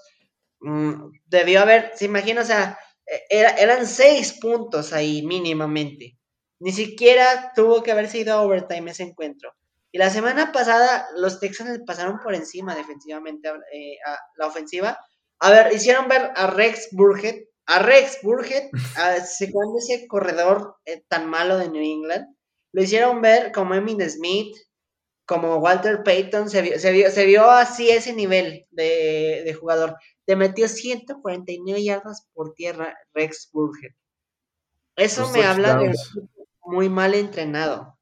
Mm, debió haber, se imagina, o sea, e, eran seis puntos ahí mínimamente. Ni siquiera tuvo que haber sido overtime ese encuentro. Y la semana pasada los Texans pasaron por encima defensivamente eh, a la ofensiva. A ver, hicieron ver a Rex Burgett, a Rex Burgett, a, ese corredor eh, tan malo de New England. Lo hicieron ver como Emmitt Smith, como Walter Payton. Se vio, se vio, se vio así ese nivel de, de jugador. Te metió 149 yardas por tierra Rex Burgett. Eso me habla de muy mal entrenado.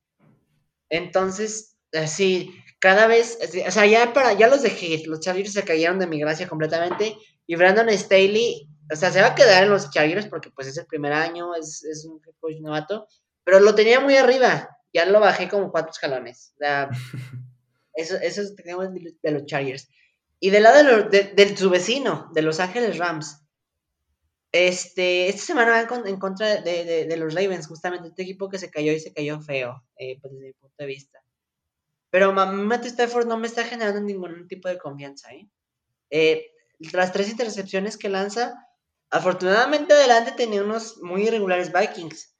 Entonces, así, cada vez, o sea, ya, para, ya los dejé, los Chargers se cayeron de mi gracia completamente, y Brandon Staley, o sea, se va a quedar en los Chargers porque pues es el primer año, es, es un coach novato, pero lo tenía muy arriba, ya lo bajé como cuatro escalones, o sea, eso, eso es de los Chargers. Y del lado de, su vecino, de Los Ángeles Rams, este, esta semana va en, contra de, los Ravens, justamente este equipo que se cayó y se cayó feo, eh, pues desde mi punto de vista. Pero Matt Stafford no me está generando ningún tipo de confianza. ¿eh? ¿eh? las tres intercepciones que lanza, afortunadamente adelante tenía unos muy irregulares Vikings.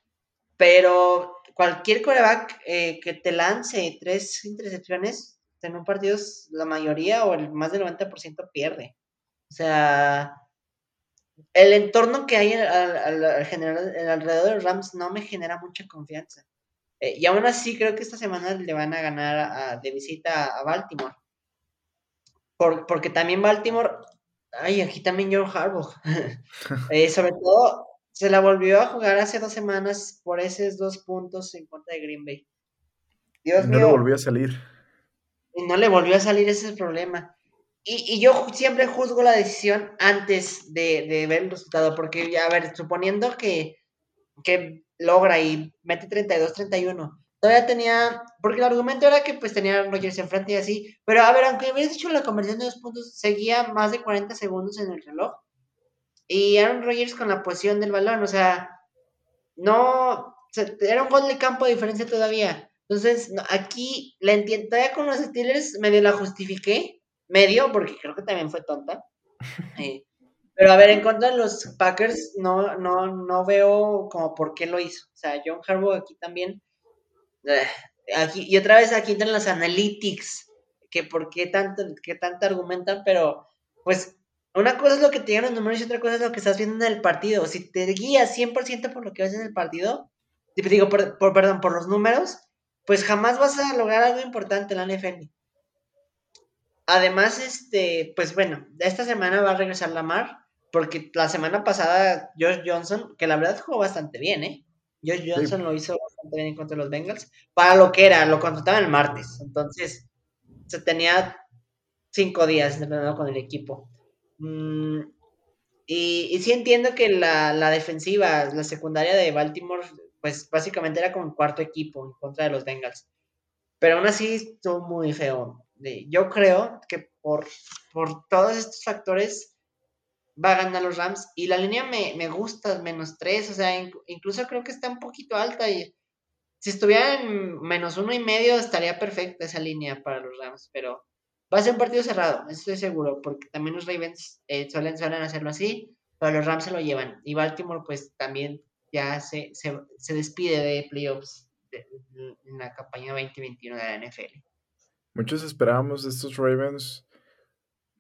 Pero cualquier coreback eh, que te lance tres intercepciones en un partido, la mayoría o el más del 90% pierde. O sea, el entorno que hay al, general, alrededor de Rams no me genera mucha confianza. Eh, y aún así creo que esta semana le van a ganar de visita a Baltimore. porque también Baltimore, ay, aquí también John Harbaugh. Eh, sobre todo, se la volvió a jugar hace dos semanas por esos dos puntos en contra de Green Bay. Dios no le volvió a salir. Y no le volvió a salir, ese es el problema. Y, yo siempre juzgo la decisión antes de, ver el resultado, porque, a ver, suponiendo que, que logra y mete 32-31. Todavía tenía, porque el argumento era que pues tenía a Rogers enfrente y así, pero a ver, aunque hubieras hecho la conversión de dos puntos, seguía más de 40 segundos en el reloj. Y Aaron Rodgers con la posición del balón, o sea, no, era un gol de campo de diferencia todavía. Entonces, aquí la entiendo, todavía con los Steelers medio la justifiqué, medio, porque creo que también fue tonta. Eh, pero a ver, en contra de los Packers, no, no, no veo como por qué lo hizo. O sea, John Harbaugh aquí también. Eh, aquí, y otra vez aquí entran las analytics, que por qué tanto, qué tanto argumentan, pero pues una cosa es lo que te digan los números y otra cosa es lo que estás viendo en el partido. Si te guías 100% por lo que ves en el partido, digo, por, por, perdón, por los números, pues jamás vas a lograr algo importante en la NFL. Además, este, pues bueno, esta semana va a regresar Lamar porque la semana pasada Josh Johnson, que la verdad jugó bastante bien, ¿eh? Josh Johnson lo hizo bastante bien contra los Bengals, para lo que era, lo contrataban el martes, entonces se tenía cinco días de con el equipo. Mm, Y, y sí entiendo que la, la, defensiva, la secundaria de Baltimore, pues básicamente era como un cuarto equipo en contra de los Bengals. Pero aún así estuvo muy feo. Yo creo que por, por todos estos factores va a ganar los Rams. Y la línea me, me gusta, menos tres. O sea, incluso creo que está un poquito alta. Y si estuviera en menos uno y medio, estaría perfecta esa línea para los Rams. Pero Va a ser un partido cerrado, estoy seguro, porque también los Ravens eh, suelen, suelen hacerlo así, pero los Rams se lo llevan. Y Baltimore, pues también ya se, se, despide de playoffs en la campaña 2021 de la NFL. Muchos esperábamos de estos Ravens,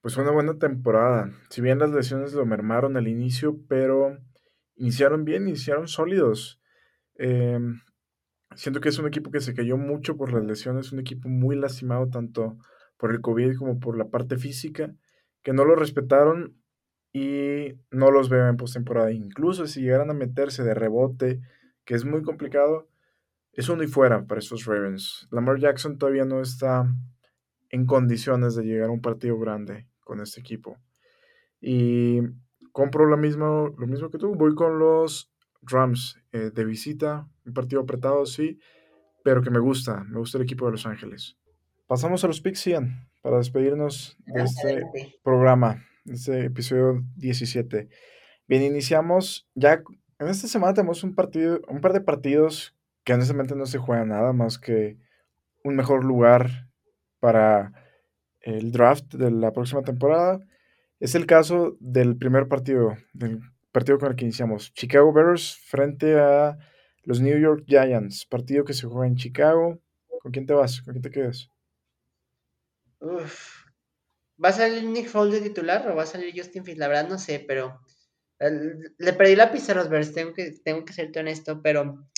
pues una buena temporada. Si bien las lesiones lo mermaron al inicio, pero iniciaron bien, iniciaron sólidos. Em, siento que es un equipo que se cayó mucho por las lesiones, un equipo muy lastimado tanto por el COVID como por la parte física, que no lo respetaron y no los veo en postemporada. Incluso si llegaran a meterse de rebote, que es muy complicado, es uno y fuera para estos Ravens. Lamar Jackson todavía no está en condiciones de llegar a un partido grande con este equipo. Y compro lo mismo, lo mismo que tú. Voy con los Rams eh, de visita. Un partido apretado, sí, pero que me gusta. Me gusta el equipo de Los Ángeles. Pasamos a los picks, Ian, para despedirnos de este programa, de este episodio 17. Bien, iniciamos ya. En esta semana tenemos un partido, un par de partidos que honestamente no se juegan nada más que un mejor lugar para el draft de la próxima temporada. Es el caso del primer partido, del partido con el que iniciamos. Chicago Bears frente a los New York Giants. Partido que se juega en Chicago. ¿Con quién te vas? ¿Con quién te quedas? Uf. ¿Va a salir Nick Foles de titular o va a salir Justin Fields? La verdad no sé, pero le perdí la pista a los Bears, tengo que, tengo que serte honesto, pero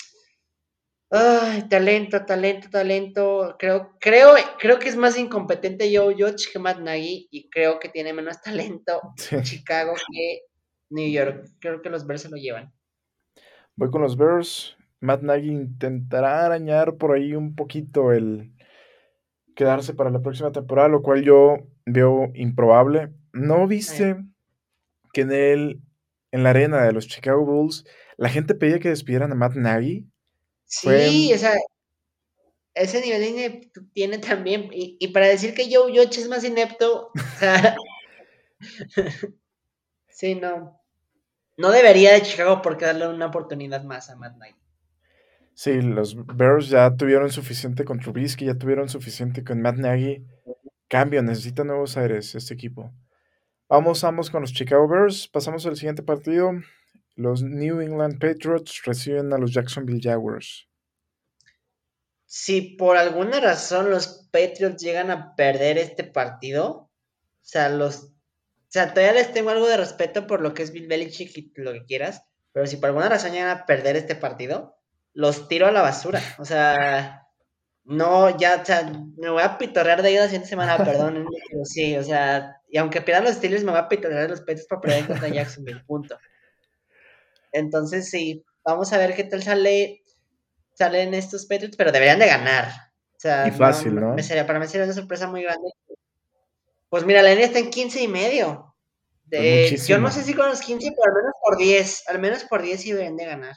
ay, talento, talento, talento. Creo, creo, creo que es más incompetente yo, George que Matt Nagy y creo que tiene menos talento Chicago que New York. Creo que los Bears se lo llevan. Voy con los Bears. Matt Nagy intentará arañar por ahí un poquito el, quedarse para la próxima temporada, lo cual yo veo improbable. ¿No viste que en el en la arena de los Chicago Bulls la gente pedía que despidieran a Matt Nagy? Sí, o sea, ese nivel tiene también. Y, para decir que Joe Yoch es más inepto, sí, no. No debería de Chicago porque darle una oportunidad más a Matt Nagy. Sí, los Bears ya tuvieron suficiente con Trubisky, ya tuvieron suficiente con Matt Nagy. Cambio, necesita nuevos aires este equipo. Vamos, vamos con los Chicago Bears. Pasamos al siguiente partido. Los New England Patriots reciben a los Jacksonville Jaguars. Si por alguna razón los Patriots llegan a perder este partido, o sea, los, o sea, todavía les tengo algo de respeto por lo que es Bill Belichick y lo que quieras, pero si por alguna razón llegan a perder este partido, los tiro a la basura. O sea, no, ya, o sea, me voy a pitorrear de ahí la siguiente semana, perdón, pero sí, o sea, y aunque pierdan los Steelers, me voy a pitorrear de los Patriots para perder contra Jacksonville, punto. Entonces, sí, vamos a ver qué tal sale salen estos Patriots, pero deberían de ganar. O sea, fácil, ¿no? Me sería, para mí sería una sorpresa muy grande. Pues mira, la línea está en 15 y medio. yo no sé si con los 15, pero al menos por 10. Al menos por 10 sí deberían de ganar.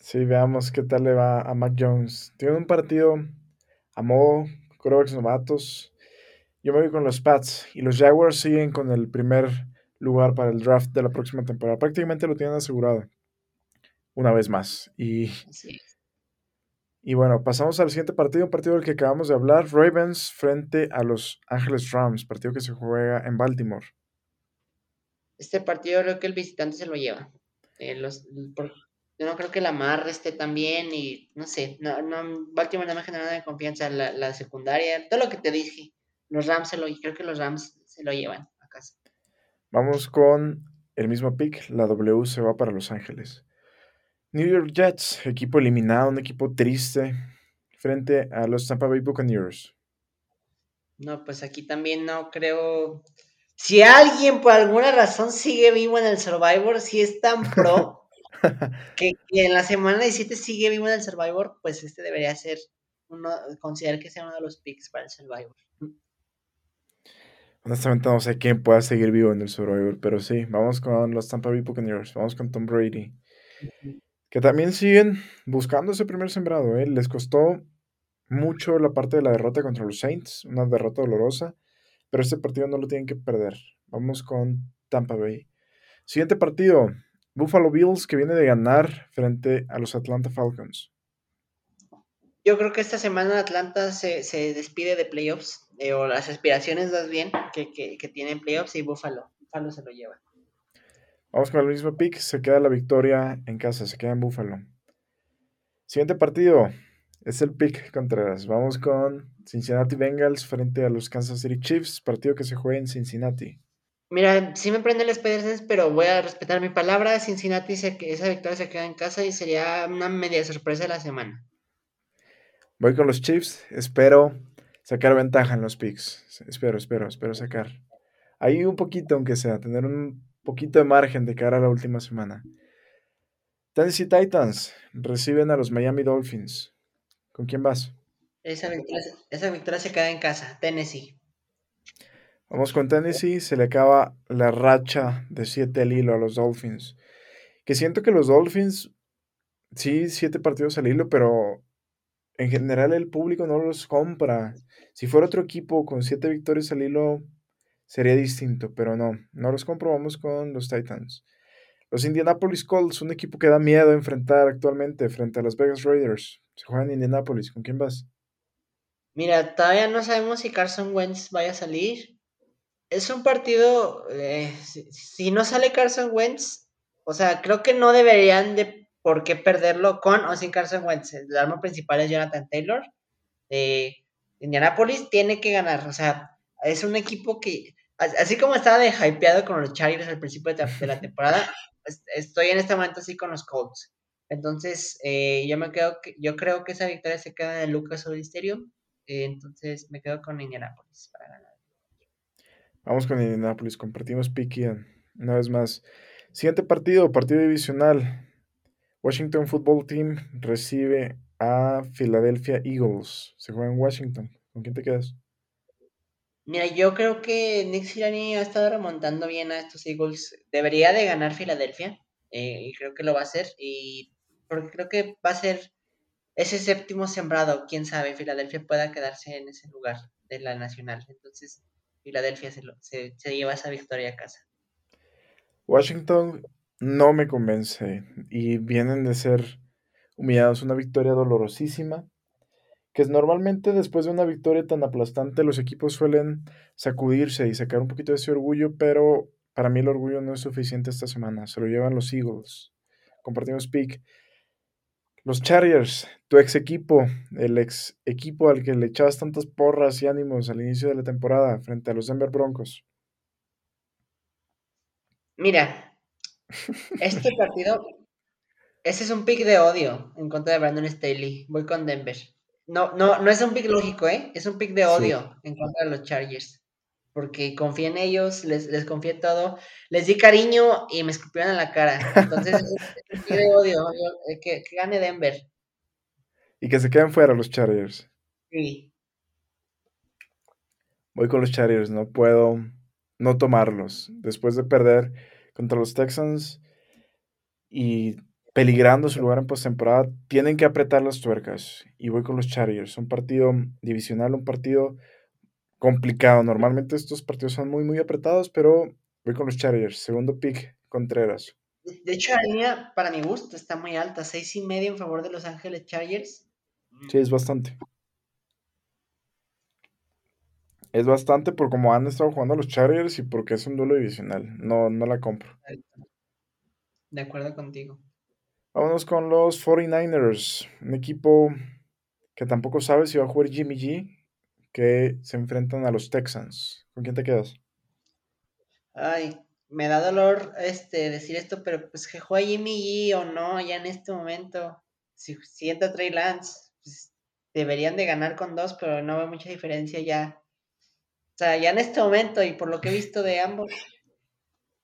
Sí, veamos qué tal le va a Mac Jones. Tiene un partido a modo, Crocs novatos. Yo me voy con los Pats y los Jaguars siguen con el primer lugar para el draft de la próxima temporada. Prácticamente lo tienen asegurado una vez más. Y, y bueno, pasamos al siguiente partido, un partido del que acabamos de hablar, Ravens frente a los Ángeles Rams, partido que se juega en Baltimore. Este partido creo que el visitante se lo lleva. Eh, los, yo no creo que la Mar esté tan bien y no sé, no, no, Baltimore no me genera nada de confianza, la, la, secundaria, todo lo que te dije, los Rams se lo, creo que los Rams se lo llevan a casa. Vamos con el mismo pick, la W se va para Los Ángeles. New York Jets, equipo eliminado, un equipo triste, frente a los Tampa Bay Buccaneers. No, pues aquí también no creo. Si alguien por alguna razón sigue vivo en el Survivor, si es tan pro, que, en la semana 17 sigue vivo en el Survivor, pues este debería ser uno, considerar que sea uno de los picks para el Survivor. Honestamente no sé quién pueda seguir vivo en el Survivor, pero sí, vamos con los Tampa Bay Buccaneers, vamos con Tom Brady. Que también siguen buscando ese primer sembrado, ¿eh? Les costó mucho la parte de la derrota contra los Saints, una derrota dolorosa, pero este partido no lo tienen que perder. Vamos con Tampa Bay. Siguiente partido, Buffalo Bills que viene de ganar frente a los Atlanta Falcons. Yo creo que esta semana Atlanta se, despide de playoffs, eh, o las aspiraciones más bien que, que, tienen playoffs y Buffalo. Buffalo se lo lleva. Vamos con el mismo pick, se queda la victoria en casa, se queda en Buffalo. Siguiente partido, es el pick Contreras. Vamos con Cincinnati Bengals frente a los Kansas City Chiefs, partido que se juega en Cincinnati. Mira, sí me prende el Spider pero voy a respetar mi palabra. Cincinnati, se, esa victoria se queda en casa y sería una media sorpresa de la semana. Voy con los Chiefs. Espero sacar ventaja en los picks. Espero, espero, espero sacar. Ahí un poquito, aunque sea, tener un poquito de margen de cara a la última semana. Tennessee Titans reciben a los Miami Dolphins. ¿Con quién vas? Esa victoria, se queda en casa, Tennessee. Vamos con Tennessee, se le acaba la racha de siete al hilo a los Dolphins. Que siento que los Dolphins, sí, siete partidos al hilo, pero en general el público no los compra. Si fuera otro equipo con siete victorias al hilo, sería distinto, pero no, no los compro. Vamos con los Titans. Los Indianapolis Colts, un equipo que da miedo enfrentar actualmente frente a los Vegas Raiders. Se juega en Indianapolis. ¿Con quién vas? Mira, todavía no sabemos si Carson Wentz vaya a salir. Es un partido, eh, si, no sale Carson Wentz, o sea, creo que no deberían de por qué perderlo con o sin Carson Wentz. El arma principal es Jonathan Taylor. Eh, Indianapolis tiene que ganar, o sea, es un equipo que, así como estaba de hypeado con los Chargers al principio de la temporada, estoy en este momento así con los Colts. Entonces, eh, yo me quedo, yo creo que esa victoria se queda en Lucas Oil eh, entonces, me quedo con Indianapolis para ganar. Vamos con Indianapolis, compartimos picky una vez más. Siguiente partido, partido divisional. Washington Football Team recibe a Philadelphia Eagles. Se juega en Washington. ¿Con quién te quedas? Mira, yo creo que Nick Sirianni ha estado remontando bien a estos Eagles. Debería de ganar Filadelfia eh, y creo que lo va a hacer. Y porque creo que va a ser ese séptimo sembrado. Quién sabe, Filadelfia pueda quedarse en ese lugar de la nacional. Entonces, Filadelfia se, se lleva esa victoria a casa. Washington no me convence y vienen de ser humillados. Una victoria dolorosísima que normalmente después de una victoria tan aplastante los equipos suelen sacudirse y sacar un poquito de ese orgullo, pero para mí el orgullo no es suficiente esta semana. Se lo llevan los Eagles. Compartimos pick. Los Chargers, tu ex equipo, el ex equipo al que le echabas tantas porras y ánimos al inicio de la temporada frente a los Denver Broncos. Mira, este partido, ese es un pick de odio en contra de Brandon Staley. Voy con Denver. No, no, no es un pick lógico, ¿eh? Es un pick de odio en contra de los Chargers. Porque confié en ellos, les, les confié todo, les di cariño y me escupieron en la cara. Entonces, odio, eh, que, que, gane Denver. Y que se queden fuera los Chargers. Sí. Voy con los Chargers, no puedo no tomarlos. Después de perder contra los Texans y peligrando su lugar en postemporada, tienen que apretar las tuercas. Y voy con los Chargers. Un partido divisional, un partido complicado. Normalmente estos partidos son muy, muy apretados, pero voy con los Chargers. Segundo pick, Contreras. De hecho, la línea, para mi gusto, está muy alta. Seis y medio en favor de Los Ángeles Chargers. Sí, es bastante. Es bastante por cómo han estado jugando los Chargers y porque es un duelo divisional. No, no la compro. De acuerdo contigo. Vámonos con los 49ers, un equipo que tampoco sabe si va a jugar Jimmy G, que se enfrentan a los Texans. ¿Con quién te quedas? Ay, me da dolor este decir esto, pero pues que juegue Jimmy G o no, ya en este momento. Si, sienta entra Trey Lance, pues, deberían de ganar con dos, pero no veo mucha diferencia ya. O sea, ya en este momento y por lo que he visto de ambos,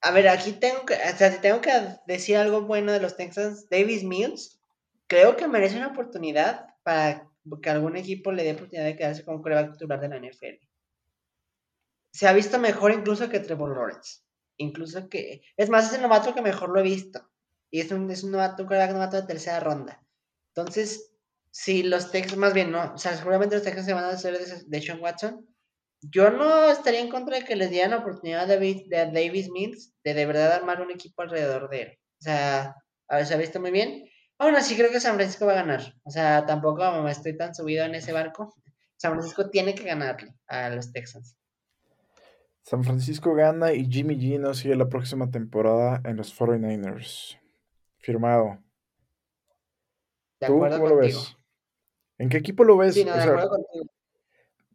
a ver, aquí tengo que, o sea, si tengo que decir algo bueno de los Texans, Davis Mills, creo que merece una oportunidad para que algún equipo le dé oportunidad de quedarse como prueba titular de la NFL. se ha visto mejor incluso que Trevor Lawrence. Incluso que, es más, es el novato que mejor lo he visto. Y es un, es un novato, un novato de tercera ronda. Entonces, si los Texans, más bien, no, o sea, seguramente los Texans se van a hacer de, de Sean Watson. Yo no estaría en contra de que les dieran la oportunidad a de Davis Mills de de verdad armar un equipo alrededor de él. O sea, a ver, se ha visto muy bien. Aún así creo que San Francisco va a ganar. O sea, tampoco me estoy tan subido en ese barco. San Francisco tiene que ganarle a los Texans. San Francisco gana y Jimmy G no sigue la próxima temporada en los 49ers. Firmado. ¿Tú cómo lo ves? ¿En qué equipo lo ves? Sí, no, de acuerdo contigo.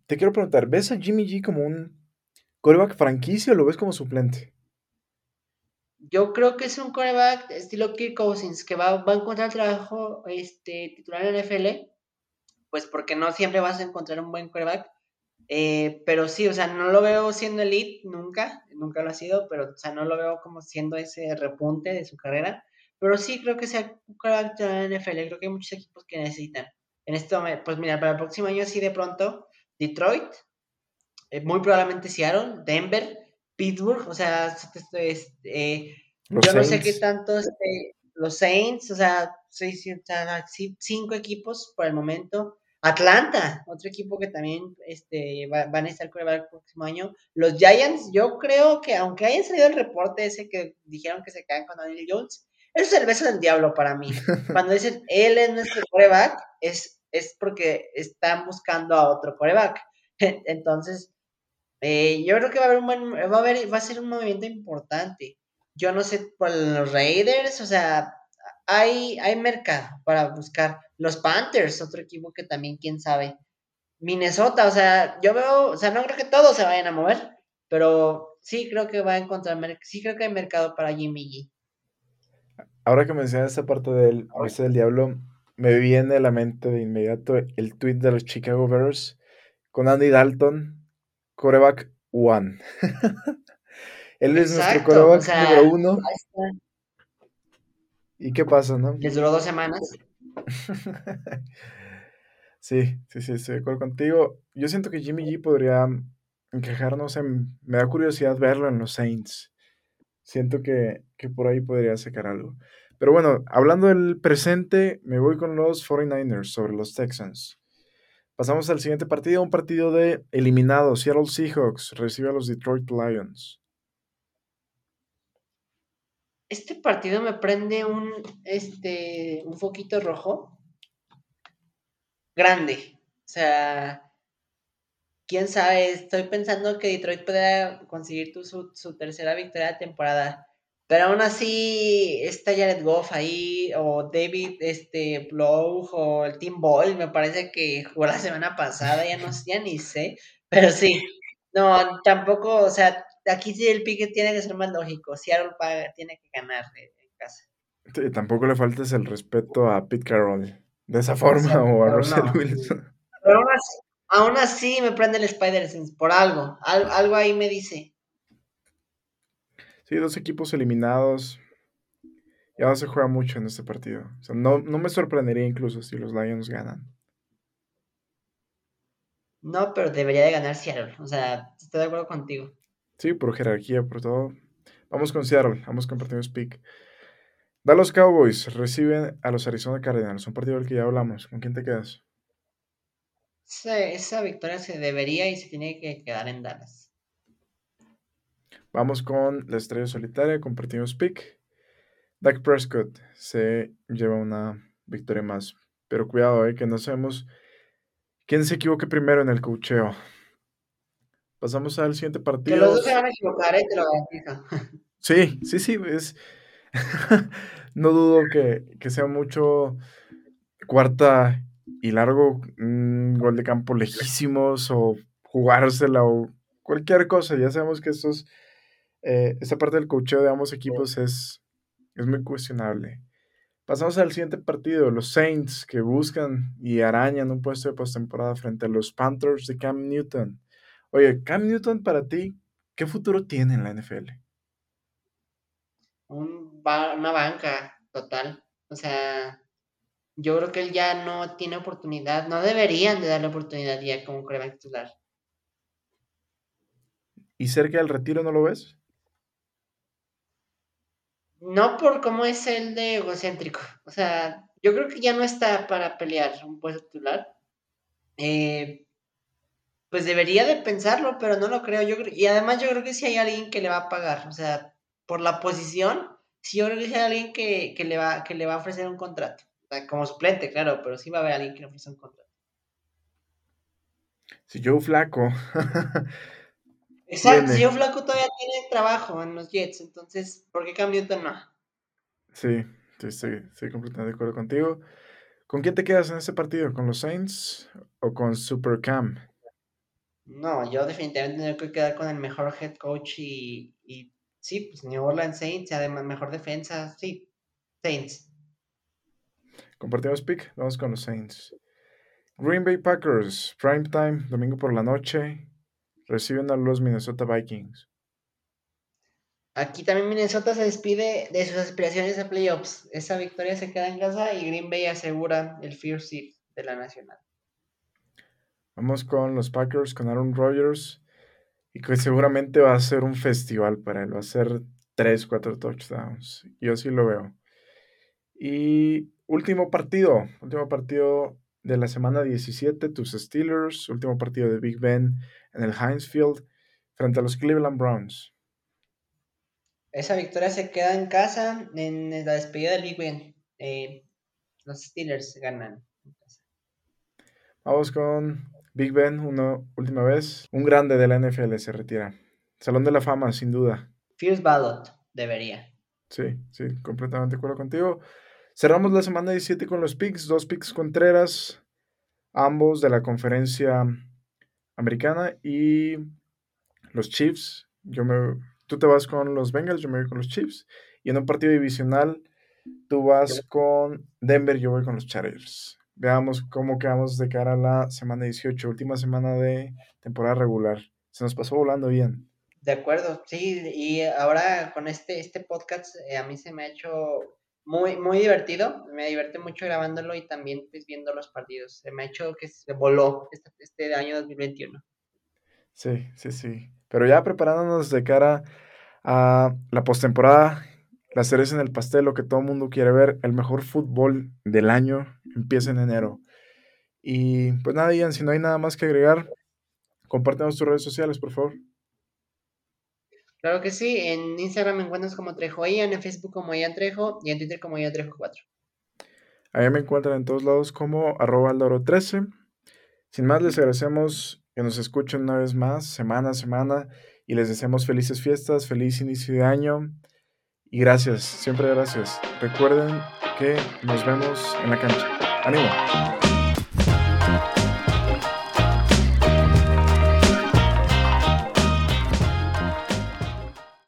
Te quiero preguntar, ¿ves a Jimmy G como un coreback franquicia o lo ves como suplente? Yo creo que es un coreback estilo Kirk Cousins, que va, va a encontrar trabajo este, titular en NFL, pues porque no siempre vas a encontrar un buen coreback. Eh, pero sí, o sea, no lo veo siendo elite nunca, nunca lo ha sido, pero o sea, no lo veo como siendo ese repunte de su carrera. Pero sí creo que sea un coreback titular en NFL, creo que hay muchos equipos que necesitan. En este momento, pues mira, para el próximo año sí de pronto, Detroit, eh, muy probablemente Seattle, Denver, Pittsburgh, o sea, eh, yo no sé qué tanto este, los Saints, o sea, seis, cinco equipos por el momento. Atlanta, otro equipo que también este, va, van a estar el próximo año. Los Giants, yo creo que aunque haya salido el reporte ese que dijeron que se quedan con Daniel Jones, eso es el beso del diablo para mí. Cuando dicen él es nuestro coreback, es, es porque están buscando a otro coreback. Entonces, eh, yo creo que va a haber un buen, va a haber, va a ser un movimiento importante. Yo no sé por los Raiders, o sea, hay, hay mercado para buscar. Los Panthers, otro equipo que también, quién sabe. Minnesota, o sea, yo veo, o sea, no creo que todos se vayan a mover, pero sí creo que va a encontrar, sí creo que hay mercado para Jimmy G. Ahora que mencionas esa parte del beso del diablo, me viene a la mente de inmediato el tweet de los Chicago Bears con Andy Dalton coreback one. Él es nuestro coreback número uno. ¿Y qué pasa, no? Les duró dos semanas. sí, sí, sí, estoy de acuerdo contigo. Yo siento que Jimmy G podría encajarnos en. Me da curiosidad verlo en los Saints. Siento que, que por ahí podría sacar algo. Pero bueno, hablando del presente, me voy con los 49ers sobre los Texans. Pasamos al siguiente partido, un partido de eliminado. Seattle Seahawks recibe a los Detroit Lions. Este partido me prende un, este, un foquito rojo grande. O sea, quién sabe, estoy pensando que Detroit pueda conseguir su, su tercera victoria de temporada. Pero aún así, está Jared Goff ahí, o David este, Blow, o el Team Ball, me parece que jugó la semana pasada, ya no ya ni sé. Pero sí, no, tampoco, o sea, aquí sí el pique tiene que ser más lógico. Seattle paga, tiene que ganar en casa. Sí, tampoco le faltes el respeto a Pete Carroll de esa forma, o a Russell Wilson. Pero aún así, aún así, me prende el Spider-Sense, por algo, algo ahí me dice. Sí, dos equipos eliminados. Ya no se juega mucho en este partido. O sea, no, me sorprendería incluso si los Lions ganan. No, pero debería de ganar Seattle. O sea, estoy de acuerdo contigo. Sí, por jerarquía, por todo. Vamos con Seattle, vamos con partido Speak. Dallas Cowboys reciben a los Arizona Cardinals, un partido del que ya hablamos. ¿Con quién te quedas? esa victoria se debería y se tiene que quedar en Dallas. Vamos con la estrella solitaria, compartimos pick. Dak Prescott se lleva una victoria más. Pero cuidado, eh, que no sabemos quién se equivoque primero en el cocheo. Pasamos al siguiente partido. Que los dos se van a equivocar, eh, te lo garantizo. Sí, sí, sí. Es... no dudo que, que, sea mucho cuarta y largo, un gol de campo lejísimos o jugársela o cualquier cosa. Ya sabemos que estos eh, esta parte del cocheo de ambos equipos es, es muy cuestionable. Pasamos al siguiente partido, los Saints que buscan y arañan un puesto de postemporada frente a los Panthers de Cam Newton. Oye, Cam Newton para ti, ¿qué futuro tiene en la NFL? una banca total. O sea, yo creo que él ya no tiene oportunidad, no deberían de darle oportunidad ya como coreback titular. ¿Y cerca del retiro no lo ves? No por cómo es el de egocéntrico. O sea, yo creo que ya no está para pelear un puesto titular. Eh, pues debería de pensarlo, pero no lo creo. Yo y además yo creo que si hay alguien que le va a pagar, o sea, por la posición, sí yo creo que si hay alguien que, le va, que le va a ofrecer un contrato. como suplente, claro, pero sí va a haber alguien que le ofrece un contrato. Si Joe Flaco. Exacto, si Joe Flaco todavía tiene trabajo en los Jets, entonces, ¿por qué Cam Newton no? Sí, estoy, estoy completamente de acuerdo contigo. ¿Con quién te quedas en ese partido? ¿Con los Saints o con Super Cam? No, yo definitivamente tengo que quedar con el mejor head coach y, y sí, pues New Orleans Saints, además mejor defensa, sí, Saints. Compartimos pick, vamos con los Saints. Green Bay Packers, prime time, domingo por la noche, reciben a los Minnesota Vikings. Aquí también Minnesota se despide de sus aspiraciones a playoffs. Esa victoria se queda en casa y Green Bay asegura el first seed de la nacional. Vamos con los Packers, con Aaron Rodgers. Y que seguramente va a ser un festival para él. Va a ser 3, 4 touchdowns. Yo sí lo veo. Y último partido. Último partido de la semana 17. Tus Steelers. Último partido de Big Ben en el Heinz Field. Frente a los Cleveland Browns. Esa victoria se queda en casa en la despedida del Big Ben. Eh, los Steelers ganan. Vamos con Big Ben, una última vez. Un grande de la NFL se retira. Salón de la fama, sin duda. First ballot, debería. Sí, sí, completamente de acuerdo contigo. Cerramos la semana 17 con los picks, dos picks Contreras, ambos de la conferencia americana y los Chiefs. Yo me, tú te vas con los Bengals, yo me voy con los Chiefs. Y en un partido divisional, tú vas con Denver, yo voy con los Chargers veamos cómo quedamos de cara a la semana 18, última semana de temporada regular. Se nos pasó volando bien. De acuerdo, sí, y ahora con este, este podcast eh, a mí se me ha hecho muy, muy divertido, me divierte mucho grabándolo y también pues, viendo los partidos. Se me ha hecho que se voló este, este año 2021. Sí, sí, sí. Pero ya preparándonos de cara a la postemporada, la cereza en el pastel, lo que todo el mundo quiere ver, el mejor fútbol del año empieza en enero. Y pues nada, Ian, si no hay nada más que agregar, compártenos tus redes sociales, por favor. Claro que sí, en Instagram me encuentras como Trejo Ian, en Facebook como Ian Trejo y en Twitter como Ian Trejo 4. Ahí me encuentran en todos lados como arroba 13. Sin más, les agradecemos que nos escuchen una vez más, semana a semana, y les deseamos felices fiestas, feliz inicio de año. Y gracias, siempre gracias. Recuerden que nos vemos en la cancha. ¡Ánimo!